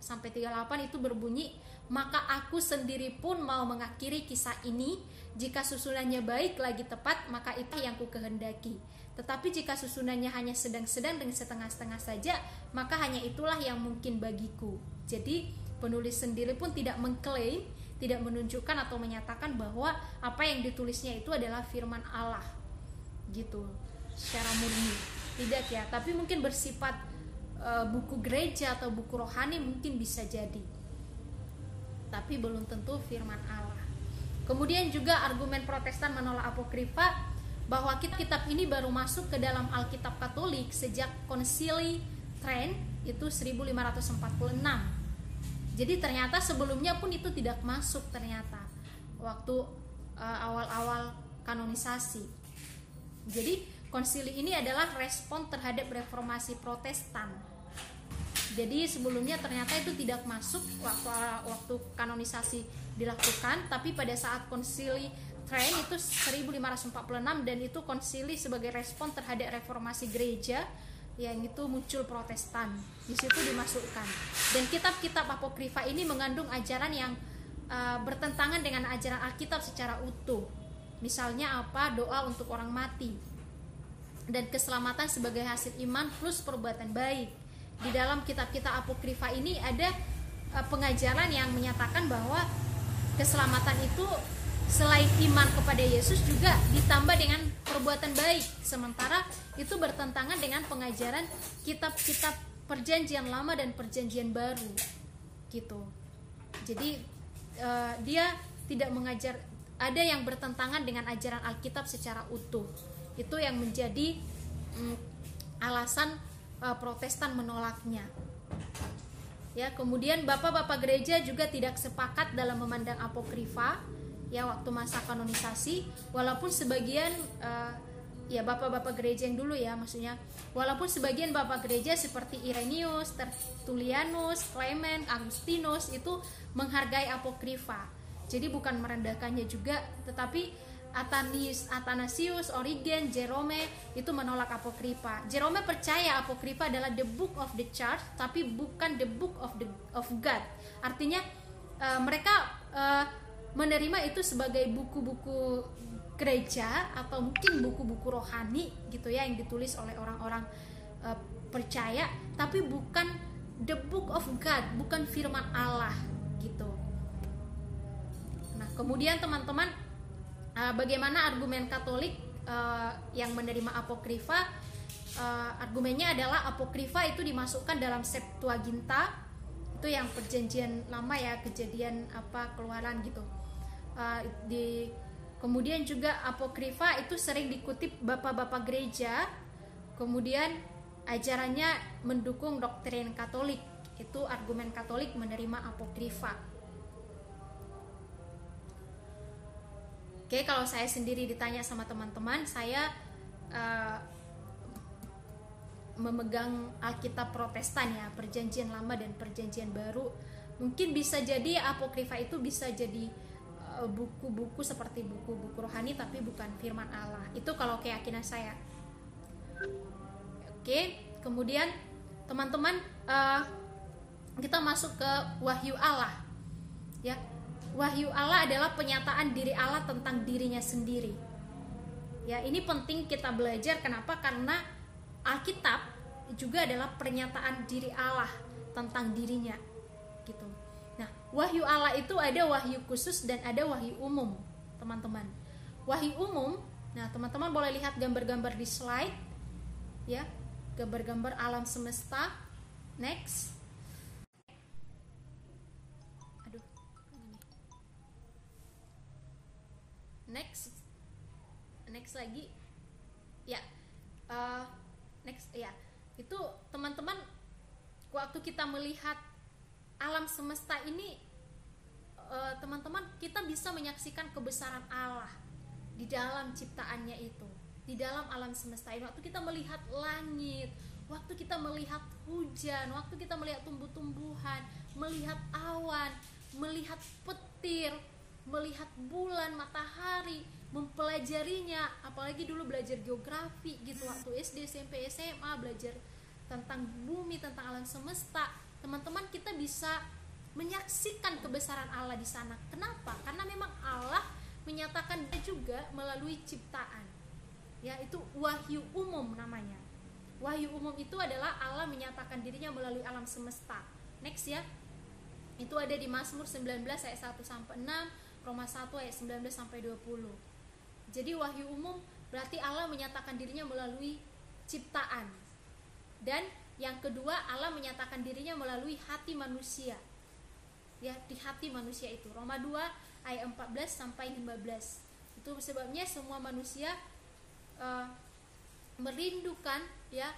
Speaker 1: sampai 38 itu berbunyi, "Maka aku sendiri pun mau mengakhiri kisah ini, jika susunannya baik lagi tepat, maka itu yang ku kehendaki. Tetapi jika susunannya hanya sedang-sedang dan setengah-setengah saja, maka hanya itulah yang mungkin bagiku." Jadi, penulis sendiri pun tidak mengklaim tidak menunjukkan atau menyatakan bahwa apa yang ditulisnya itu adalah firman Allah. Gitu. Secara murni. Tidak ya tapi mungkin bersifat e, buku gereja atau buku rohani mungkin bisa jadi tapi belum tentu firman Allah. Kemudian juga argumen protestan menolak apokrifa bahwa kitab ini baru masuk ke dalam Alkitab Katolik sejak konsili Trent itu 1546 jadi ternyata sebelumnya pun itu tidak masuk ternyata waktu uh, awal-awal kanonisasi. Jadi konsili ini adalah respon terhadap reformasi protestan jadi sebelumnya ternyata itu tidak masuk waktu waktu kanonisasi dilakukan tapi pada saat konsili Trent itu 1546 dan itu konsili sebagai respon terhadap reformasi gereja yang itu muncul Protestan. Di situ dimasukkan. Dan kitab-kitab apokrifa ini mengandung ajaran yang uh, bertentangan dengan ajaran Alkitab secara utuh. Misalnya apa? Doa untuk orang mati. Dan keselamatan sebagai hasil iman plus perbuatan baik. Di dalam kitab-kitab apokrifa ini ada uh, pengajaran yang menyatakan bahwa keselamatan itu selain iman kepada Yesus juga ditambah dengan perbuatan baik. Sementara itu bertentangan dengan pengajaran kitab-kitab perjanjian lama dan perjanjian baru gitu. Jadi uh, dia tidak mengajar ada yang bertentangan dengan ajaran Alkitab secara utuh. Itu yang menjadi um, alasan uh, Protestan menolaknya. Ya kemudian bapak-bapak gereja juga tidak sepakat dalam memandang apokrifa ya waktu masa kanonisasi. Walaupun sebagian uh, ya bapak-bapak gereja yang dulu ya maksudnya. Walaupun sebagian bapak gereja seperti Irenaeus, Tertullianus, Clement, Agustinus itu menghargai apokrifa. Jadi bukan merendahkannya juga tetapi Atanis, Athanasius, Origen, Jerome itu menolak apokrifa. Jerome percaya apokrifa adalah the book of the church tapi bukan the book of the of God. Artinya uh, mereka uh, menerima itu sebagai buku-buku gereja atau mungkin buku-buku rohani gitu ya yang ditulis oleh orang-orang uh, percaya tapi bukan the book of God bukan firman Allah gitu nah kemudian teman-teman uh, bagaimana argumen Katolik uh, yang menerima apokrifa? Uh, argumennya adalah apokrifa itu dimasukkan dalam Septuaginta. Itu yang perjanjian lama ya kejadian apa keluaran gitu. Uh, di kemudian juga apokrifa itu sering dikutip bapak-bapak gereja. Kemudian ajarannya mendukung doktrin Katolik. Itu argumen Katolik menerima apokrifa Oke kalau saya sendiri ditanya sama teman-teman saya uh, memegang Alkitab Protestan ya perjanjian lama dan perjanjian baru mungkin bisa jadi apokrifa itu bisa jadi Eh, buku-buku seperti buku-buku rohani tapi bukan firman Allah. Itu kalau keyakinan saya. Oke, kemudian teman-teman uh, kita masuk ke wahyu Allah. Ya. Wahyu Allah adalah penyataan diri Allah tentang dirinya sendiri. Ya, ini penting kita belajar kenapa? Karena Alkitab juga adalah pernyataan diri Allah tentang dirinya gitu wahyu Allah itu ada wahyu khusus dan ada wahyu umum, teman-teman. Wahyu umum, nah teman-teman boleh lihat gambar-gambar di slide, ya, gambar-gambar alam semesta. Next. Next, next lagi, ya, uh, next, ya, itu teman-teman waktu kita melihat alam semesta ini eh, teman-teman uh, kita bisa menyaksikan kebesaran Allah di dalam ciptaannya itu. Di dalam alam semesta ini. Waktu kita melihat langit waktu kita melihat hujan waktu kita melihat tumbuh-tumbuhan melihat awan melihat petir melihat bulan matahari mempelajarinya apalagi dulu belajar geografi gitu waktu SD SMP SMA belajar tentang bumi tentang alam semesta teman-teman kita bisa menyaksikan kebesaran Allah di sana. Kenapa? Karena memang Allah menyatakan dia juga melalui ciptaan. Ya, itu wahyu umum namanya. Wahyu umum itu adalah Allah menyatakan dirinya melalui alam semesta. Next ya. Itu ada di Mazmur 19 ayat 1 sampai 6, Roma 1 ayat 19 sampai 20. Jadi wahyu umum berarti Allah menyatakan dirinya melalui ciptaan. Dan yang kedua, Allah menyatakan dirinya melalui hati manusia. Ya, di hati manusia itu. Roma 2 ayat 14 sampai 15. Itu sebabnya semua manusia uh, merindukan ya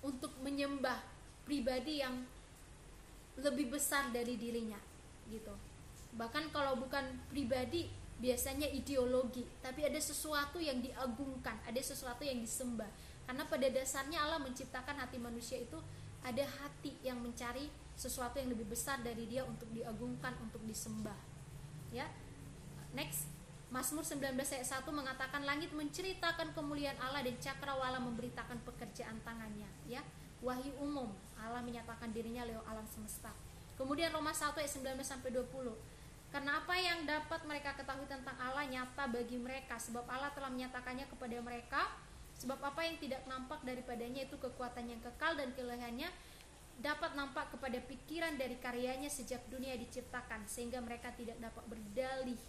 Speaker 1: untuk menyembah pribadi yang lebih besar dari dirinya gitu. Bahkan kalau bukan pribadi biasanya ideologi, tapi ada sesuatu yang diagungkan, ada sesuatu yang disembah karena pada dasarnya Allah menciptakan hati manusia itu ada hati yang mencari sesuatu yang lebih besar dari dia untuk diagungkan, untuk disembah. Ya. Next. Mazmur 19 ayat 1 mengatakan langit menceritakan kemuliaan Allah dan cakrawala memberitakan pekerjaan tangannya, ya. Wahyu umum, Allah menyatakan dirinya lewat alam semesta. Kemudian Roma 1 ayat 19 sampai 20. Karena apa yang dapat mereka ketahui tentang Allah nyata bagi mereka? Sebab Allah telah menyatakannya kepada mereka. Sebab apa yang tidak nampak daripadanya itu kekuatan yang kekal dan kelehannya dapat nampak kepada pikiran dari karyanya sejak dunia diciptakan sehingga mereka tidak dapat berdalih.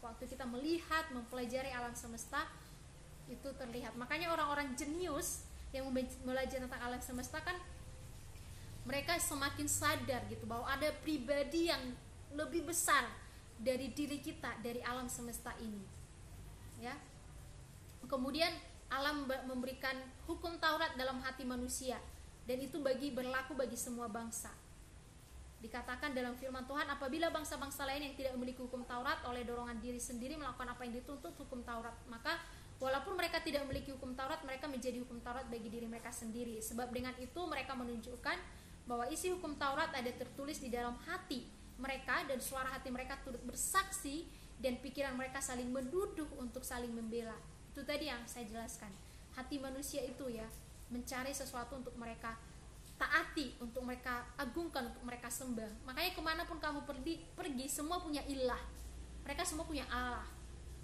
Speaker 1: Waktu kita melihat mempelajari alam semesta itu terlihat. Makanya orang-orang jenius yang belajar tentang alam semesta kan mereka semakin sadar gitu bahwa ada pribadi yang lebih besar dari diri kita dari alam semesta ini. Ya. Kemudian alam memberikan hukum Taurat dalam hati manusia dan itu bagi berlaku bagi semua bangsa. Dikatakan dalam firman Tuhan, apabila bangsa-bangsa lain yang tidak memiliki hukum Taurat oleh dorongan diri sendiri melakukan apa yang dituntut hukum Taurat, maka walaupun mereka tidak memiliki hukum Taurat, mereka menjadi hukum Taurat bagi diri mereka sendiri. Sebab dengan itu mereka menunjukkan bahwa isi hukum Taurat ada tertulis di dalam hati mereka dan suara hati mereka turut bersaksi dan pikiran mereka saling menduduh untuk saling membela. Itu tadi yang saya jelaskan. Hati manusia itu ya mencari sesuatu untuk mereka taati untuk mereka agungkan untuk mereka sembah makanya ke mana pun kamu pergi pergi semua punya ilah mereka semua punya Allah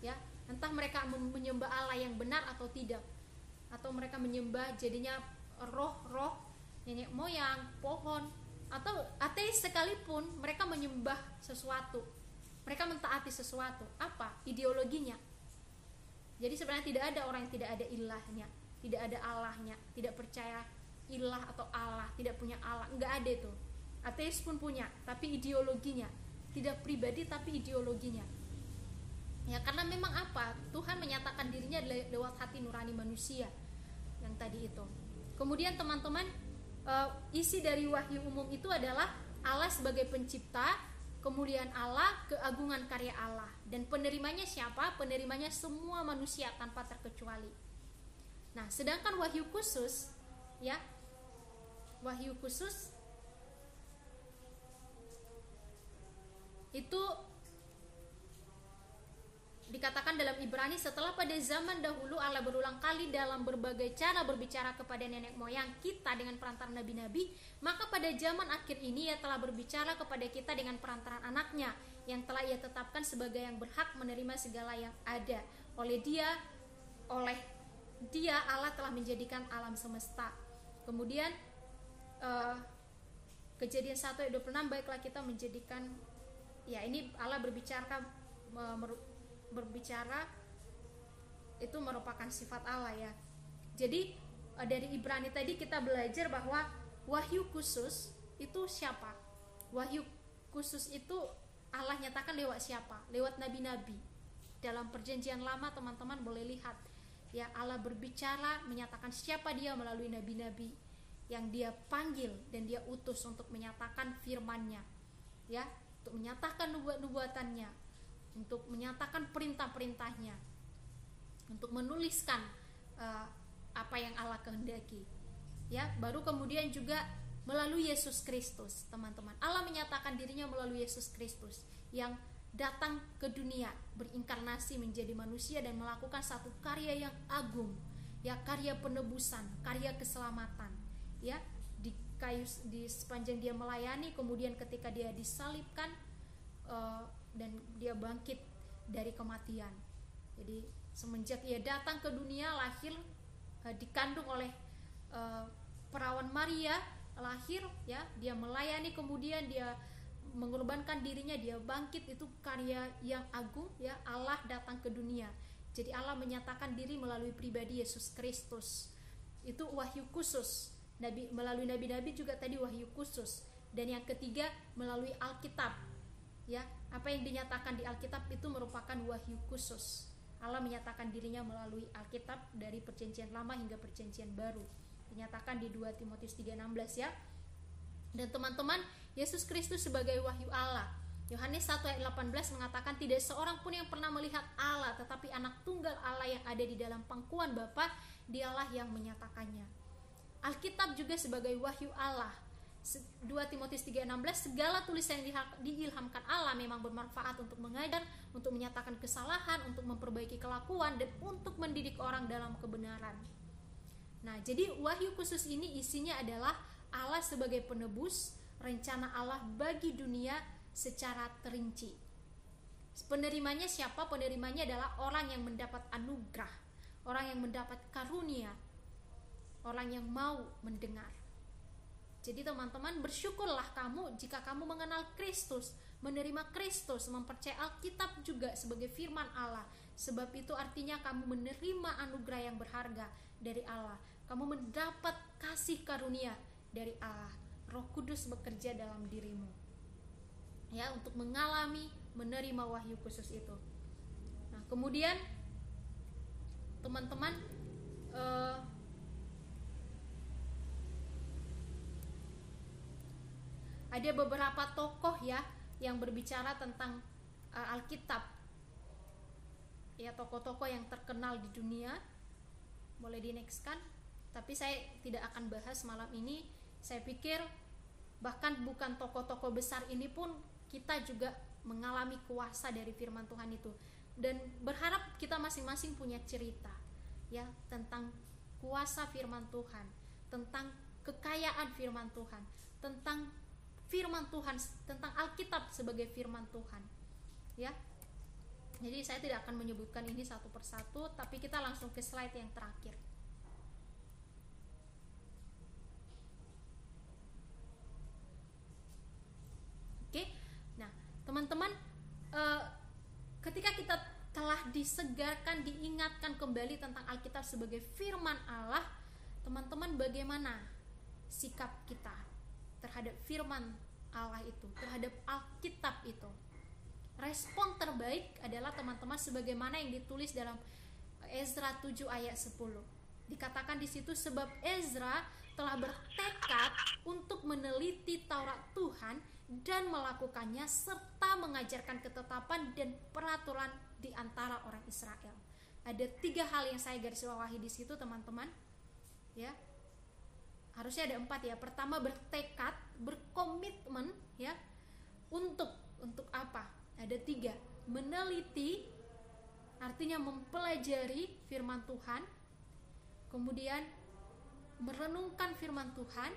Speaker 1: ya entah mereka menyembah Allah yang benar atau tidak atau mereka menyembah jadinya roh-roh nenek moyang pohon atau ateis sekalipun mereka menyembah sesuatu. Mereka mentaati sesuatu. Apa? Ideologinya. Jadi sebenarnya tidak ada orang yang tidak ada ilahnya tidak ada Allahnya tidak percaya ilah atau Allah tidak punya Allah. Nggak ada itu. Ateis pun punya tapi ideologinya. Tidak pribadi tapi ideologinya. Ya karena memang apa? Tuhan menyatakan dirinya lewat hati nurani manusia. Yang tadi itu. Kemudian teman-teman uh, isi dari wahyu umum itu adalah Allah sebagai pencipta kemudian Allah keagungan karya Allah. Dan penerimanya siapa? Penerimanya semua manusia tanpa terkecuali. Nah sedangkan wahyu khusus ya wahyu khusus itu dikatakan dalam Ibrani setelah pada zaman dahulu Allah berulang kali dalam berbagai cara berbicara kepada nenek moyang kita dengan perantaran nabi-nabi maka pada zaman akhir ini ia telah berbicara kepada kita dengan perantaran anaknya yang telah ia tetapkan sebagai yang berhak menerima segala yang ada. Oleh dia oleh dia Allah telah menjadikan alam semesta. Kemudian uh, kejadian 1 ayat 26 baiklah kita menjadikan ya ini Allah berbicara berbicara itu merupakan sifat Allah ya. Jadi uh, dari Ibrani tadi kita belajar bahwa wahyu khusus itu siapa? Wahyu khusus itu Allah nyatakan lewat siapa? Lewat nabi-nabi. Dalam perjanjian lama teman-teman boleh lihat. Ya Allah berbicara menyatakan siapa dia melalui nabi-nabi yang dia panggil dan dia utus untuk menyatakan firman-Nya. Ya untuk menyatakan nubuat-nubuatannya untuk menyatakan perintah-perintahnya. Untuk menuliskan uh, apa yang Allah kehendaki. Ya baru kemudian juga melalui Yesus Kristus teman-teman. Allah menyatakan dirinya melalui Yesus Kristus yang datang ke dunia berinkarnasi menjadi manusia dan melakukan satu karya yang agung. Ya karya penebusan karya keselamatan. Ya di kayu di sepanjang dia melayani kemudian ketika dia disalibkan uh, dan dia bangkit dari kematian. Jadi semenjak ia datang ke dunia lahir uh, dikandung oleh uh, perawan Maria lahir ya dia melayani kemudian dia mengorbankan dirinya dia bangkit itu karya yang agung ya Allah datang ke dunia. Jadi Allah menyatakan diri melalui pribadi Yesus Kristus. Itu wahyu khusus. Nabi melalui nabi-nabi juga tadi wahyu khusus. Dan yang ketiga melalui Alkitab ya apa yang dinyatakan di Alkitab itu merupakan wahyu khusus. Allah menyatakan dirinya melalui Alkitab dari perjanjian lama hingga perjanjian baru. Dinyatakan di 2 Timotius 3:16 ya. Dan teman-teman Yesus Kristus sebagai wahyu Allah. Yohanes 1 ayat 18 mengatakan tidak seorang pun yang pernah melihat Allah tetapi anak tunggal Allah yang ada di dalam pangkuan Bapa dialah yang menyatakannya. Alkitab juga sebagai wahyu Allah. 2 Timotius 3:16 segala tulisan yang diilhamkan Allah memang bermanfaat untuk mengajar, untuk menyatakan kesalahan, untuk memperbaiki kelakuan dan untuk mendidik orang dalam kebenaran. Nah, jadi wahyu khusus ini isinya adalah Allah sebagai penebus, rencana Allah bagi dunia secara terinci. Penerimanya siapa? Penerimanya adalah orang yang mendapat anugerah, orang yang mendapat karunia, orang yang mau mendengar. Jadi teman-teman bersyukurlah kamu jika kamu mengenal Kristus, menerima Kristus, mempercayai Alkitab juga sebagai firman Allah. Sebab itu artinya kamu menerima anugerah yang berharga dari Allah. Kamu mendapat kasih karunia dari Allah. Roh Kudus bekerja dalam dirimu. Ya, untuk mengalami menerima wahyu khusus itu. Nah, kemudian teman-teman uh, ada beberapa tokoh ya yang berbicara tentang uh, Alkitab. Ya tokoh-tokoh yang terkenal di dunia. Boleh di next kan tapi saya tidak akan bahas malam ini. Saya pikir bahkan bukan tokoh-tokoh besar ini pun kita juga mengalami kuasa dari firman Tuhan itu. Dan berharap kita masing-masing punya cerita ya tentang kuasa firman Tuhan tentang kekayaan firman Tuhan tentang firman Tuhan tentang Alkitab sebagai firman Tuhan. Ya. Jadi saya tidak akan menyebutkan ini satu persatu tapi kita langsung ke slide yang terakhir. Oke. Nah teman-teman eh, ketika kita telah disegarkan diingatkan kembali tentang Alkitab sebagai firman Allah teman-teman bagaimana sikap kita terhadap firman Allah itu, terhadap Alkitab itu. Respon terbaik adalah teman-teman sebagaimana yang ditulis dalam Ezra 7 ayat 10. Dikatakan di situ sebab Ezra telah bertekad untuk meneliti Taurat Tuhan dan melakukannya serta mengajarkan ketetapan dan peraturan di antara orang Israel. Ada tiga hal yang saya garis bawahi di situ teman-teman. Ya, harusnya ada empat ya. Pertama bertekad berkomitmen ya. Untuk untuk apa? Ada tiga. Meneliti artinya mempelajari firman Tuhan. Kemudian merenungkan firman Tuhan.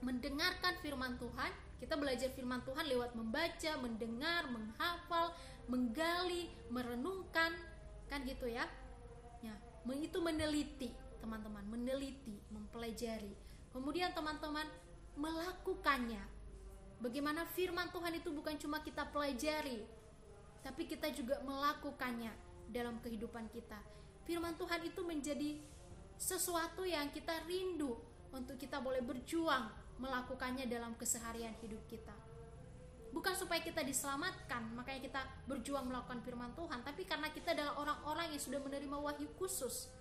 Speaker 1: Mendengarkan firman Tuhan. Kita belajar firman Tuhan lewat membaca mendengar menghafal menggali merenungkan. Kan gitu ya. Ya itu meneliti teman-teman meneliti, mempelajari. Kemudian teman-teman melakukannya. Bagaimana firman Tuhan itu bukan cuma kita pelajari, tapi kita juga melakukannya dalam kehidupan kita. Firman Tuhan itu menjadi sesuatu yang kita rindu untuk kita boleh berjuang melakukannya dalam keseharian hidup kita. Bukan supaya kita diselamatkan, makanya kita berjuang melakukan firman Tuhan, tapi karena kita adalah orang-orang yang sudah menerima wahyu khusus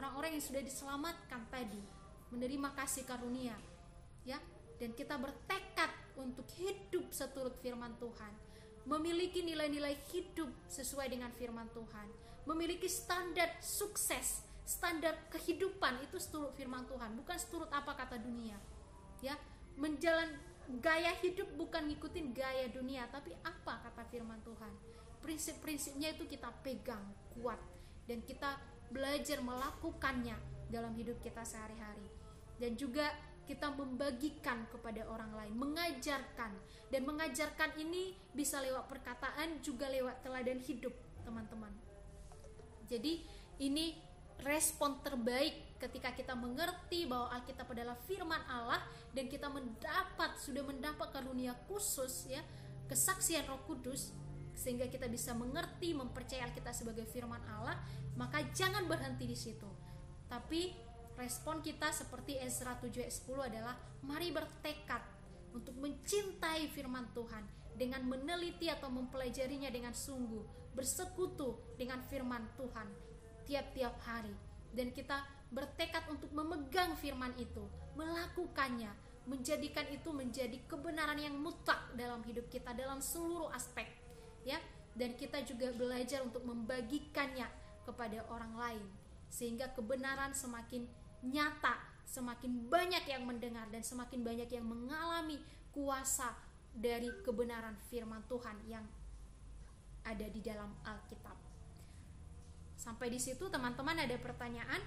Speaker 1: orang-orang yang sudah diselamatkan tadi menerima kasih karunia ya. Dan kita bertekad untuk hidup seturut firman Tuhan memiliki nilai-nilai hidup sesuai dengan firman Tuhan memiliki standar sukses standar kehidupan itu seturut firman Tuhan bukan seturut apa kata dunia ya. Menjalan gaya hidup bukan ngikutin gaya dunia tapi apa kata firman Tuhan? Prinsip-prinsipnya itu kita pegang kuat dan kita belajar melakukannya dalam hidup kita sehari-hari dan juga kita membagikan kepada orang lain, mengajarkan dan mengajarkan ini bisa lewat perkataan juga lewat teladan hidup, teman-teman. Jadi ini respon terbaik ketika kita mengerti bahwa Alkitab adalah firman Allah dan kita mendapat sudah mendapat karunia khusus ya, kesaksian Roh Kudus sehingga kita bisa mengerti, mempercayai kita sebagai firman Allah, maka jangan berhenti di situ. Tapi respon kita seperti Ezra 7 ayat 10 adalah mari bertekad untuk mencintai firman Tuhan dengan meneliti atau mempelajarinya dengan sungguh, bersekutu dengan firman Tuhan tiap-tiap hari dan kita bertekad untuk memegang firman itu, melakukannya, menjadikan itu menjadi kebenaran yang mutlak dalam hidup kita dalam seluruh aspek ya dan kita juga belajar untuk membagikannya kepada orang lain sehingga kebenaran semakin nyata, semakin banyak yang mendengar dan semakin banyak yang mengalami kuasa dari kebenaran firman Tuhan yang ada di dalam Alkitab. Sampai di situ teman-teman ada pertanyaan?